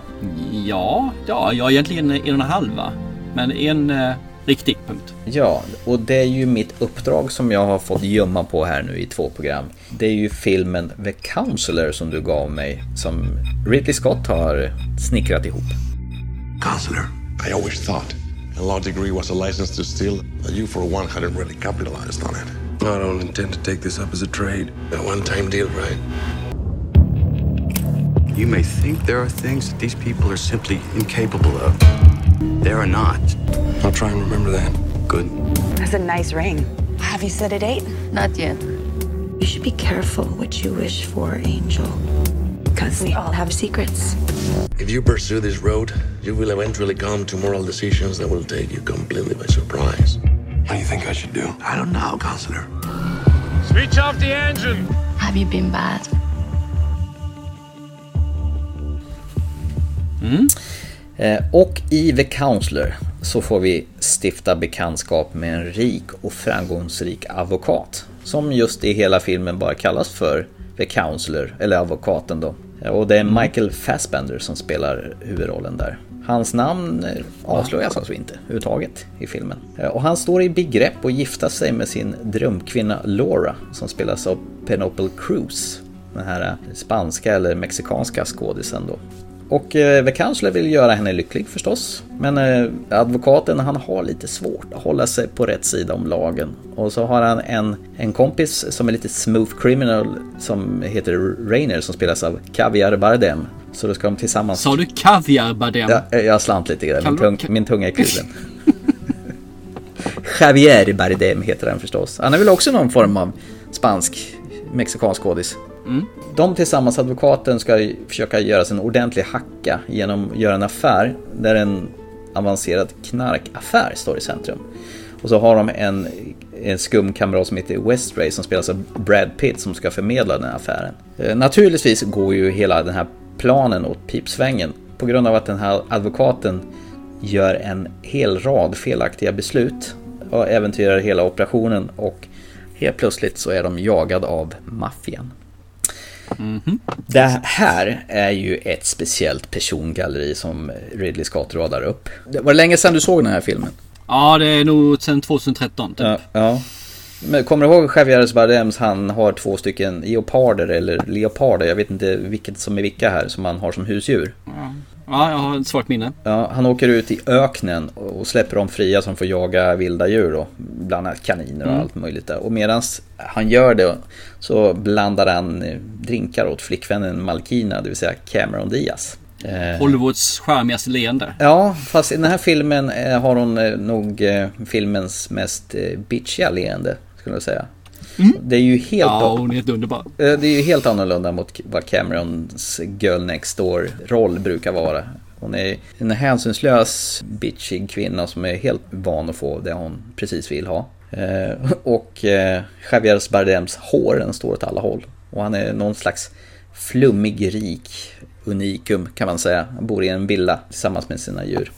Ja, ja, ja egentligen en och en halv va? Men en eh, riktig punkt. Ja, och det är ju mitt uppdrag som jag har fått gömma på här nu i två program. Det är ju filmen The Counselor som du gav mig, som Ridley Scott har snickrat ihop. Counselor, I always thought a law degree was a license to steal, but you for one hadn't really capitalized on it. I don't intend to take this up as a trade. A one-time deal, right? You may think there are things that these people are simply incapable of. They are not. I'll try and remember that. Good. That's a nice ring. Have you set a date? Not yet. You should be careful what you wish for, Angel. Because we all have secrets. If you pursue this road, you will eventually come to moral decisions that will take you completely by surprise. What do you think I should do? I don't know, counselor. Switch off the engine! Have you been bad? Mm. Eh, och i The Counselor så får vi stifta bekantskap med en rik och framgångsrik advokat. Som just i hela filmen bara kallas för The Counselor, eller advokaten då. Och det är Michael Fassbender som spelar huvudrollen där. Hans namn eh, avslöjas alltså inte överhuvudtaget i filmen. Eh, och han står i begrepp att gifta sig med sin drömkvinna Laura som spelas av Penelope Cruz. Den här spanska eller mexikanska skådisen då. Och eh, Counselor vill göra henne lycklig förstås. Men eh, advokaten han har lite svårt att hålla sig på rätt sida om lagen. Och så har han en, en kompis som är lite smooth criminal som heter Rainer som spelas av Caviar Bardem. Så då ska de tillsammans... Sa du Caviar Bardem? Ja, eh, jag slant lite grann. Min, tung, min tunga är kluven. Javier Bardem heter han förstås. Han är väl också någon form av spansk mexikansk skådis. Mm. De tillsammans, advokaten, ska försöka göra sig en ordentlig hacka genom att göra en affär där en avancerad knarkaffär står i centrum. Och så har de en, en skum kamrat som heter Westray som spelas av Brad Pitt som ska förmedla den här affären. Eh, naturligtvis går ju hela den här planen åt pipsvängen på grund av att den här advokaten gör en hel rad felaktiga beslut och äventyrar hela operationen och helt plötsligt så är de jagade av maffian. Mm -hmm. Det här är ju ett speciellt persongalleri som Ridley Scott radar upp. Var det länge sedan du såg den här filmen? Ja, det är nog sedan 2013 typ. Ja, ja. Men kommer du ihåg Javier Bardems, han har två stycken leoparder eller leoparder, jag vet inte vilket som är vilka här, som han har som husdjur. Ja. Ja, jag har ett svart minne. Ja, han åker ut i öknen och släpper dem fria som får jaga vilda djur då. Bland annat kaniner och mm. allt möjligt där. Och medan han gör det så blandar han drinkar åt flickvännen Malkina, det vill säga Cameron Diaz. Eh, Hollywoods charmigaste leende. Ja, fast i den här filmen eh, har hon eh, nog filmens mest bitchiga leende, skulle jag säga. Det är ju helt... Ja, hon är helt underbar. Eh, Det är ju helt annorlunda mot vad Camerons Girl Next Door-roll brukar vara. Hon är en hänsynslös, bitchig kvinna som är helt van att få det hon precis vill ha. Eh, Och eh, Javier Bardems hår, den står åt alla håll. Och han är någon slags flummig, rik unikum kan man säga. Han bor i en villa tillsammans med sina djur.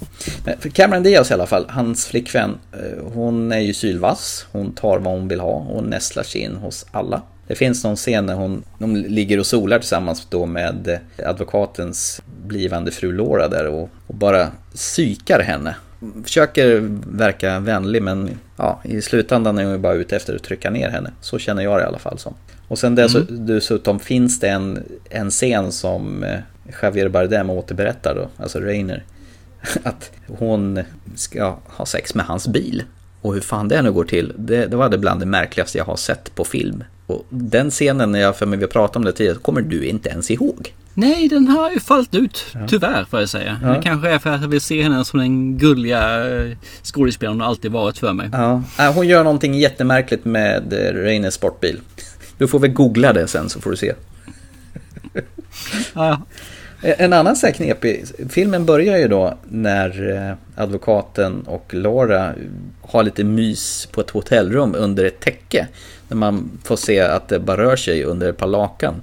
För Cameron Diaz i alla fall, hans flickvän, eh, hon är ju sylvass. Hon tar vad hon vill ha och nästlar sig in hos alla. Det finns någon scen när hon, de ligger och solar tillsammans då med eh, advokatens blivande fru Laura där och, och bara psykar henne. Försöker verka vänlig men ja, i slutändan är hon ju bara ute efter att trycka ner henne. Så känner jag det i alla fall som. Och sen dess- dessutom finns det en, en scen som eh, Javier Bardem återberättar då, alltså Rainer. Att hon ska ha sex med hans bil. Och hur fan det nu går till, det, det var det bland det märkligaste jag har sett på film. Och den scenen, när jag för mig vi pratade om det tidigare, kommer du inte ens ihåg. Nej, den har ju fallit ut. Tyvärr får jag säga. Ja. Det kanske är för att jag vill se henne som den gulliga eh, skådespelaren hon alltid varit för mig. Ja, äh, hon gör någonting jättemärkligt med eh, Rainers sportbil. Du får väl googla det sen så får du se. Ja, En annan så här knepig, filmen börjar ju då när eh, advokaten och Laura har lite mys på ett hotellrum under ett täcke. När man får se att det bara rör sig under ett par lakan.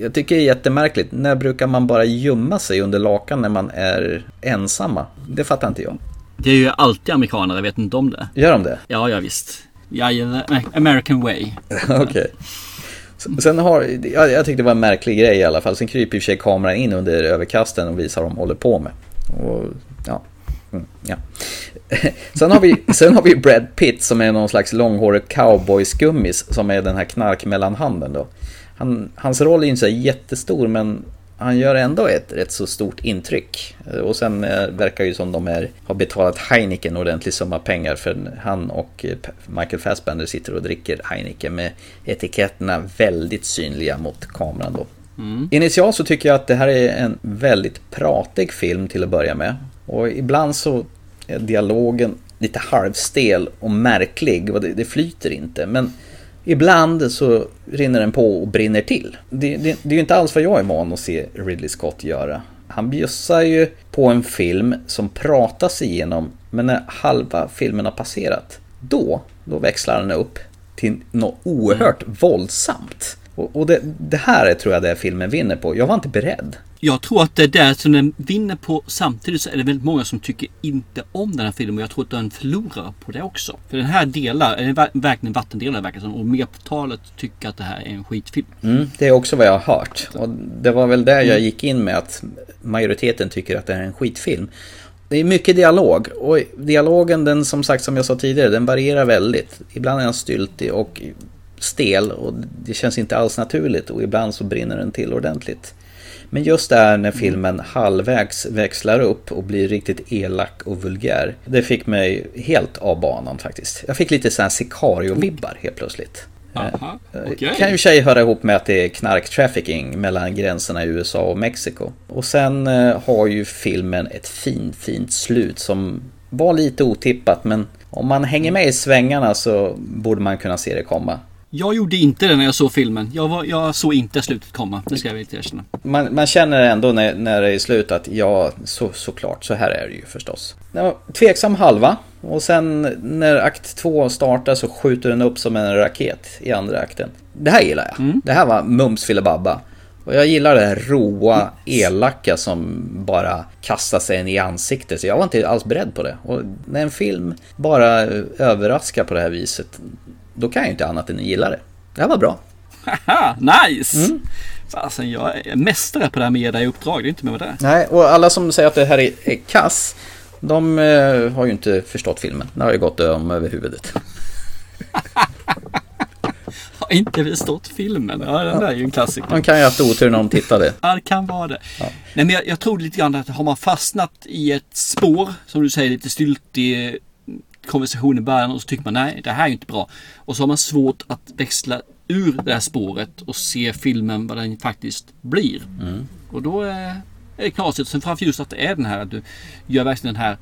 Jag tycker det är jättemärkligt, när brukar man bara gömma sig under lakan när man är ensamma? Det fattar inte jag. det är ju alltid amerikaner, jag vet inte om det. Gör de det? Ja, ja visst. Jajamän, American way. Okej. S- Sen har, ja, jag tyckte det var en märklig grej i alla fall. Sen kryper i och för sig kameran in under överkasten och visar vad de håller på med. Och, ja. Mm, ja. Sen, har vi, sen har vi Brad Pitt som är någon slags långhårig cowboy-skummis som är den här knarkmellanhanden då. Han, hans roll är ju inte så jättestor men han gör ändå ett rätt så stort intryck. Och sen eh, verkar ju som de är, har betalat Heineken ordentlig summa pengar för han och eh, Michael Fassbender sitter och dricker Heineken med etiketterna väldigt synliga mot kameran då. Initialt så tycker jag att det här är en väldigt pratig film till att börja med. Och ibland så är dialogen lite halvstel och märklig och det, det flyter inte. Men ibland så rinner den på och brinner till. Det, det, det är ju inte alls vad jag är van att se Ridley Scott göra. Han bjussar ju på en film som pratas igenom men när halva filmen har passerat då, då växlar den upp till något oerhört våldsamt. Och, och det, det här är, tror jag det filmen vinner på. Jag var inte beredd. Jag tror att det är där som den vinner på. Samtidigt så är det väldigt många som tycker inte om den här filmen. Och jag tror att den förlorar på det också. För den här delar, är verkligen vattendelare verkar det som. Och mertalet tycker att det här är en skitfilm. Mm, det är också vad jag har hört. Och det var väl där jag gick in med att majoriteten tycker att det här är en skitfilm. Det är mycket dialog och dialogen den som sagt som jag sa tidigare den varierar väldigt. Ibland är den styltig och stel och det känns inte alls naturligt och ibland så brinner den till ordentligt. Men just där när filmen halvvägs växlar upp och blir riktigt elak och vulgär. Det fick mig helt av banan faktiskt. Jag fick lite sån här Sicario-vibbar helt plötsligt. Aha, Eh, okej. Kan ju sig höra ihop med att det är knarktrafficking mellan gränserna i USA och Mexiko. Och sen eh, har ju filmen ett fint, fint slut som var lite otippat men om man hänger med i svängarna så borde man kunna se det komma. Jag gjorde inte det när jag såg filmen. Jag, var, jag såg inte slutet komma. Det ska jag väl erkänna. Man, man känner ändå när, när det är slut att ja, så, såklart, så här är det ju förstås. Tveksam halva. Och sen när akt två startar så skjuter den upp som en raket i andra akten. Det här gillar jag. Det här var mums filibabba. Och jag gillar det här råa, elaka som bara kastar sig en i ansiktet. Så jag var inte alls beredd på det. Och när en film bara överraskar på det här viset, då kan jag ju inte annat än gilla det. Det här var bra. Haha, nice! Fasen, jag är mästare på det här med att ge dig uppdrag. Det är inte med vad det. Nej, och alla som säger att det här är, är kass, de eh, har ju inte förstått filmen. Det har ju gått dem över huvudet. Har inte förstått filmen. Ja, den där är ju en klassiker. De kan ju ha haft otur när de tittade. Ja, det kan vara det. Nej, men jag, jag tror lite grann att har man fastnat i ett spår, som du säger, lite styltig konversation i början och så tycker man nej, det här är inte bra. Och så har man svårt att växla ur det här spåret och se filmen vad den faktiskt blir. Och då är är det knasigt. Sen framför just att det är den här att du gör verkligen den här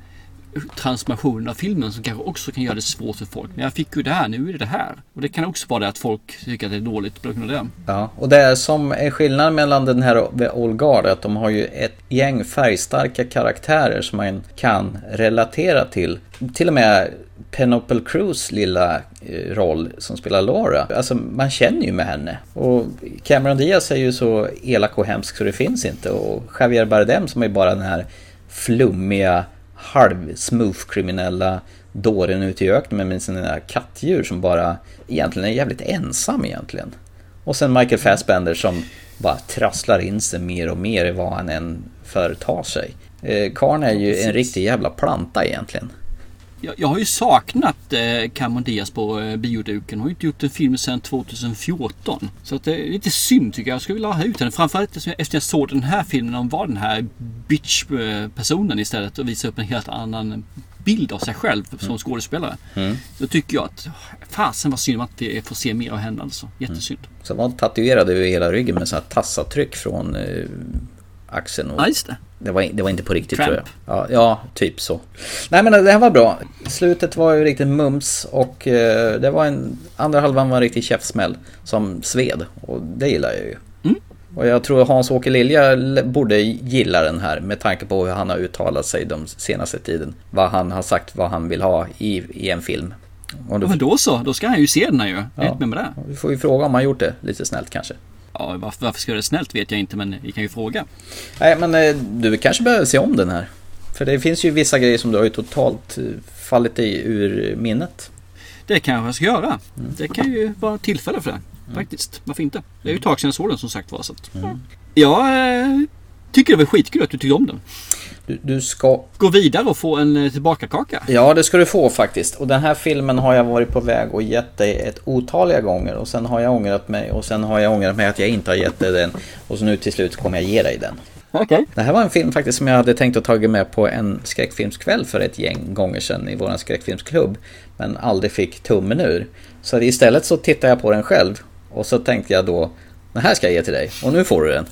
transformationen av filmen som kanske också kan göra det svårt för folk. Men jag fick ju det här, nu är det det här. Och det kan också vara det att folk tycker att det är dåligt på grund av det. Ja, och det är som är skillnaden mellan den här och The Old Guard att de har ju ett gäng färgstarka karaktärer som man kan relatera till. Till och med Penelope Cruz lilla eh, roll som spelar Laura. Alltså man känner ju med henne. Och Cameron Diaz är ju så elak och hemsk så det finns inte. Och Javier Bardem som är bara den här flummiga, halv-smooth kriminella dåren ute i öknen med sina kattdjur som bara egentligen är jävligt ensam egentligen. Och sen Michael Fassbender som bara trasslar in sig mer och mer i vad han än företar sig. Eh, Karn är ju en riktig jävla planta egentligen. Jag, jag har ju saknat eh, Cameron Diaz på eh, bioduken. Har ju inte gjort en film sedan 2014. Så att det är lite synd tycker jag. Jag skulle vilja ha ut den. Framförallt efter jag såg den här filmen om var den här bitch-personen istället och visa upp en helt annan bild av sig själv som Mm. skådespelare. Mm. Då tycker jag att fasen vad synd att vi får se mer av henne alltså. Jättesynd. Så var han tatuerad över hela ryggen med så här tassavtryck från eh, axeln. Och Ja, just det. Det var, det var inte på riktigt Tramp. tror jag. Ja, ja, typ så. Nej men det här var bra. Slutet var ju riktigt mums och eh, det var en... Andra halvan var en riktig käftsmäll som sved. Och det gillar jag ju. Mm. Och jag tror Hans-Åke Lilja borde gilla den här med tanke på hur han har uttalat sig de senaste tiden. Vad han har sagt vad han vill ha i, i en film. Och Ja, men då så. Då ska han ju se den här ju. Ja. med med det. Vi får ju fråga om han gjort det lite snällt kanske. Ja, varför, varför ska jag det snällt vet jag inte men vi kan ju fråga. Nej men eh, du kanske behöver se om den här. För det finns ju vissa grejer som du har ju totalt eh, fallit i ur minnet. Det kanske jag ska göra. Mm. Det kan ju vara tillfälle för det. Faktiskt. Varför inte? Det är ju ett tag sedan jag såg den som sagt var. Så att, Mm. Jag eh, tycker det var skitkul att du tyckte om den. Du, du ska... Gå vidare och få en eh, tillbakakaka. Ja, det ska du få faktiskt. Och den här filmen har jag varit på väg och gett dig ett otaliga gånger. Och sen har jag ångrat mig och sen har jag ångrat mig att jag inte har gett dig den. Och så nu till slut kommer jag ge dig den. Okej. Det här var en film faktiskt som jag hade tänkt att ta med på en skräckfilmskväll för ett gäng gånger sedan i våran skräckfilmsklubb. Men aldrig fick tummen ur. Så istället så tittade jag på den själv. Och så tänkte jag då, den här ska jag ge till dig. Och nu får du den.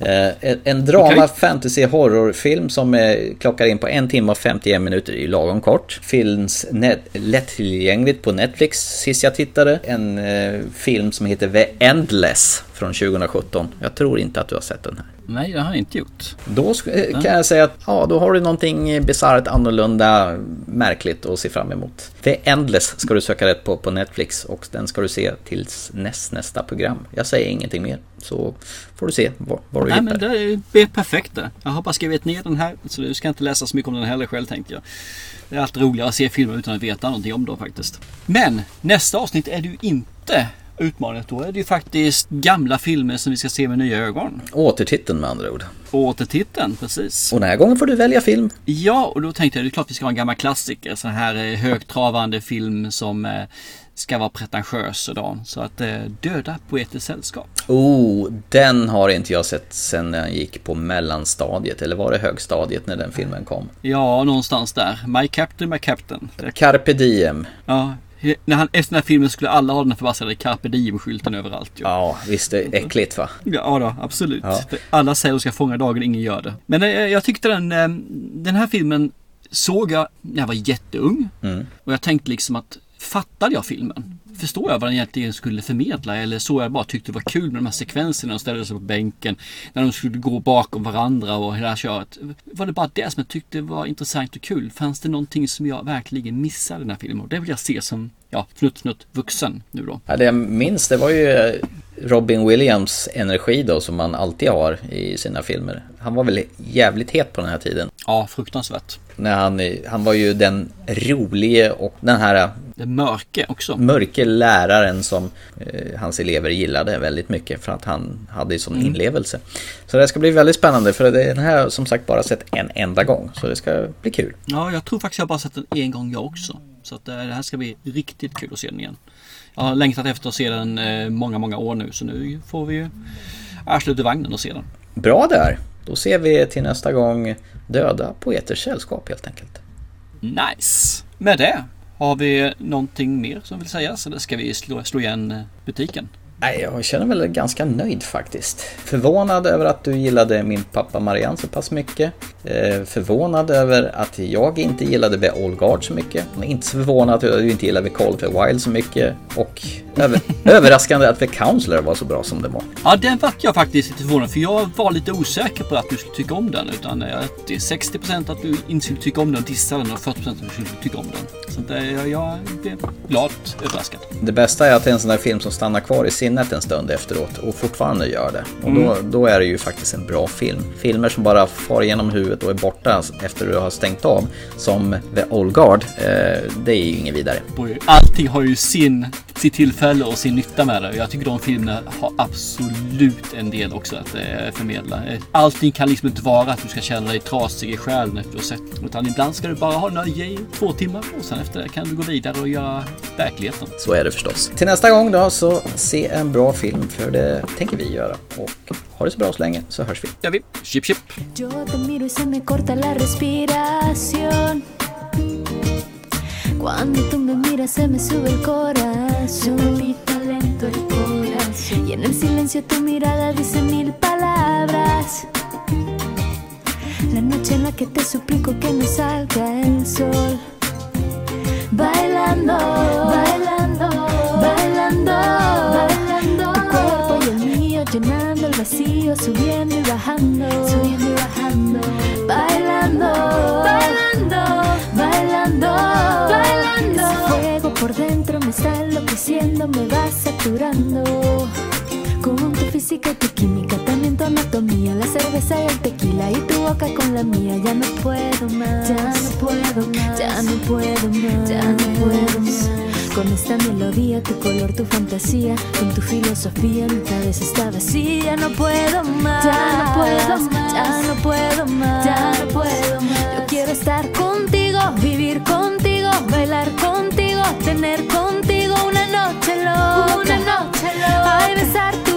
Eh, en- drama, Okej. fantasy, horrorfilm som eh, klockar in på en timme och 51 minuter, ju lagom kort. Films net, lättillgängligt på Netflix sist jag tittade. En eh, film som heter The Endless från 2017. Jag tror inte att du har sett den här. Nej, det har jag inte gjort. Då eh, kan jag säga att ja, då har du någonting bisarrt, annorlunda, märkligt att se fram emot. The Endless ska du söka rätt på på Netflix och den ska du se tills näst, nästa program. Jag säger ingenting mer, så får du se vad, vad du Nej hittar. men det är- perfekt det. Jag hoppas jag vet ner den här. Så du ska inte läsa så mycket om den heller själv tänkte jag. Det är alltid roligare att se filmer utan att veta någonting om dem faktiskt. Men nästa avsnitt är ju inte utmaningen. Då är det ju faktiskt gamla filmer som vi ska se med nya ögon. Återtiteln med andra ord. Återtiteln, precis. Och den här gången får du välja film. Ja, och då tänkte jag det är klart vi ska ha en gammal klassiker. Sån här eh, högtravande film som eh, ska vara pretentiös då. Så att eh, Döda poeters sällskap. Oh, den har inte jag sett sen jag gick på mellanstadiet, eller var det högstadiet när den filmen kom? Ja, någonstans där. My Captain, My Captain. Carpe Diem. Ja, när han, efter den här filmen skulle alla ha den här förbaskade Carpe Diem-skylten överallt. ju. Ja, visst det är äckligt va? Ja då, absolut. Ja. Alla säger att de ska fånga dagen, ingen gör det. Men eh, jag tyckte den, eh, den här filmen såg jag när jag var jätteung. Mm. Och jag tänkte liksom att, fattade jag filmen? Förstår jag vad den egentligen skulle förmedla? Eller så jag bara tyckte det var kul med de här sekvenserna. De ställde sig på bänken. När de skulle gå bakom varandra och hela köret. Var det bara det som jag tyckte var intressant och kul? Fanns det någonting som jag verkligen missade i den här filmen? Och det vill jag se som, ja, fnutt fnutt vuxen nu då. Ja, det jag minns det var ju Robin Williams energi då som man alltid har i sina filmer. Han var väl jävligt het på den här tiden. Ja, fruktansvärt. När han, han var ju den rolige och den här Det mörke också. mörke läraren som eh, hans elever gillade väldigt mycket för att han hade sån Mm. inlevelse. Så det ska bli väldigt spännande för den här har som sagt bara sett en enda gång. Så det ska bli kul. Ja, jag tror faktiskt jag bara sett den en gång jag också. Så att eh, det här ska bli riktigt kul att se den igen. Jag har längtat efter att se den eh, många, många år nu. Så nu får vi ju arslet ur vagnen och se den. Bra där! Då ser vi till nästa gång Döda poeters sällskap helt enkelt. Nice! Med det, har vi någonting mer som vill sägas? Eller ska vi slå, slå igen butiken? Nej, jag känner väl ganska nöjd faktiskt. Förvånad över att du gillade min pappa Marianne så pass mycket. Eh, förvånad över att jag inte gillade The Old Guard så mycket. Inte så förvånad över att du inte gillade The Call of the Wild så mycket. Och över överraskande att The Counselor var så bra som det var. Ja, den vart jag faktiskt lite förvånad för jag var lite osäker på att du skulle tycka om den. Utan det är 60% att du inte skulle tycka om den, dissa den och 40% att du skulle tycka om den. Så det, jag, jag blev glad överraskad. Det bästa är att det är en sån där film som stannar kvar i sinnet en stund efteråt och fortfarande gör det. Och då, mm. då är det ju faktiskt en bra film. Filmer som bara far igenom huvudet och är borta efter du har stängt av, som The Old Guard, eh, det är ju inget vidare. Allting har ju sin, sitt tillfälle och sin nytta med det. Jag tycker de filmerna har absolut en del också att eh, förmedla. Allting kan liksom inte vara att du ska känna dig trasig i själen efter att ha sett. Utan ibland ska du bara ha nöje i två timmar och sen efter det kan du gå vidare och göra verkligheten. Så är det förstås. Till nästa gång då så se en bra film för det tänker vi göra. Och ha det så bra så länge så hörs vi. gör vi. Chip chip. Cuando tú me miras se me sube el corazón. Palpita lento el corazón. Y en el silencio tu mirada dice mil palabras. La noche en la que te suplico que no salga el sol. Bailando, bailando, me vas saturando. Con tu física y tu química, también tu anatomía, la cerveza y el tequila y tu boca con la mía. Ya no puedo más, ya no puedo más, ya no puedo más, ya no puedo más. Con esta melodía, tu color, tu fantasía, con tu filosofía, mi cabeza está vacía. No puedo más, ya no puedo más, ya no puedo más, ya no puedo más. Yo quiero estar contigo, vivir contigo, bailar contigo, tener contigo de besarte.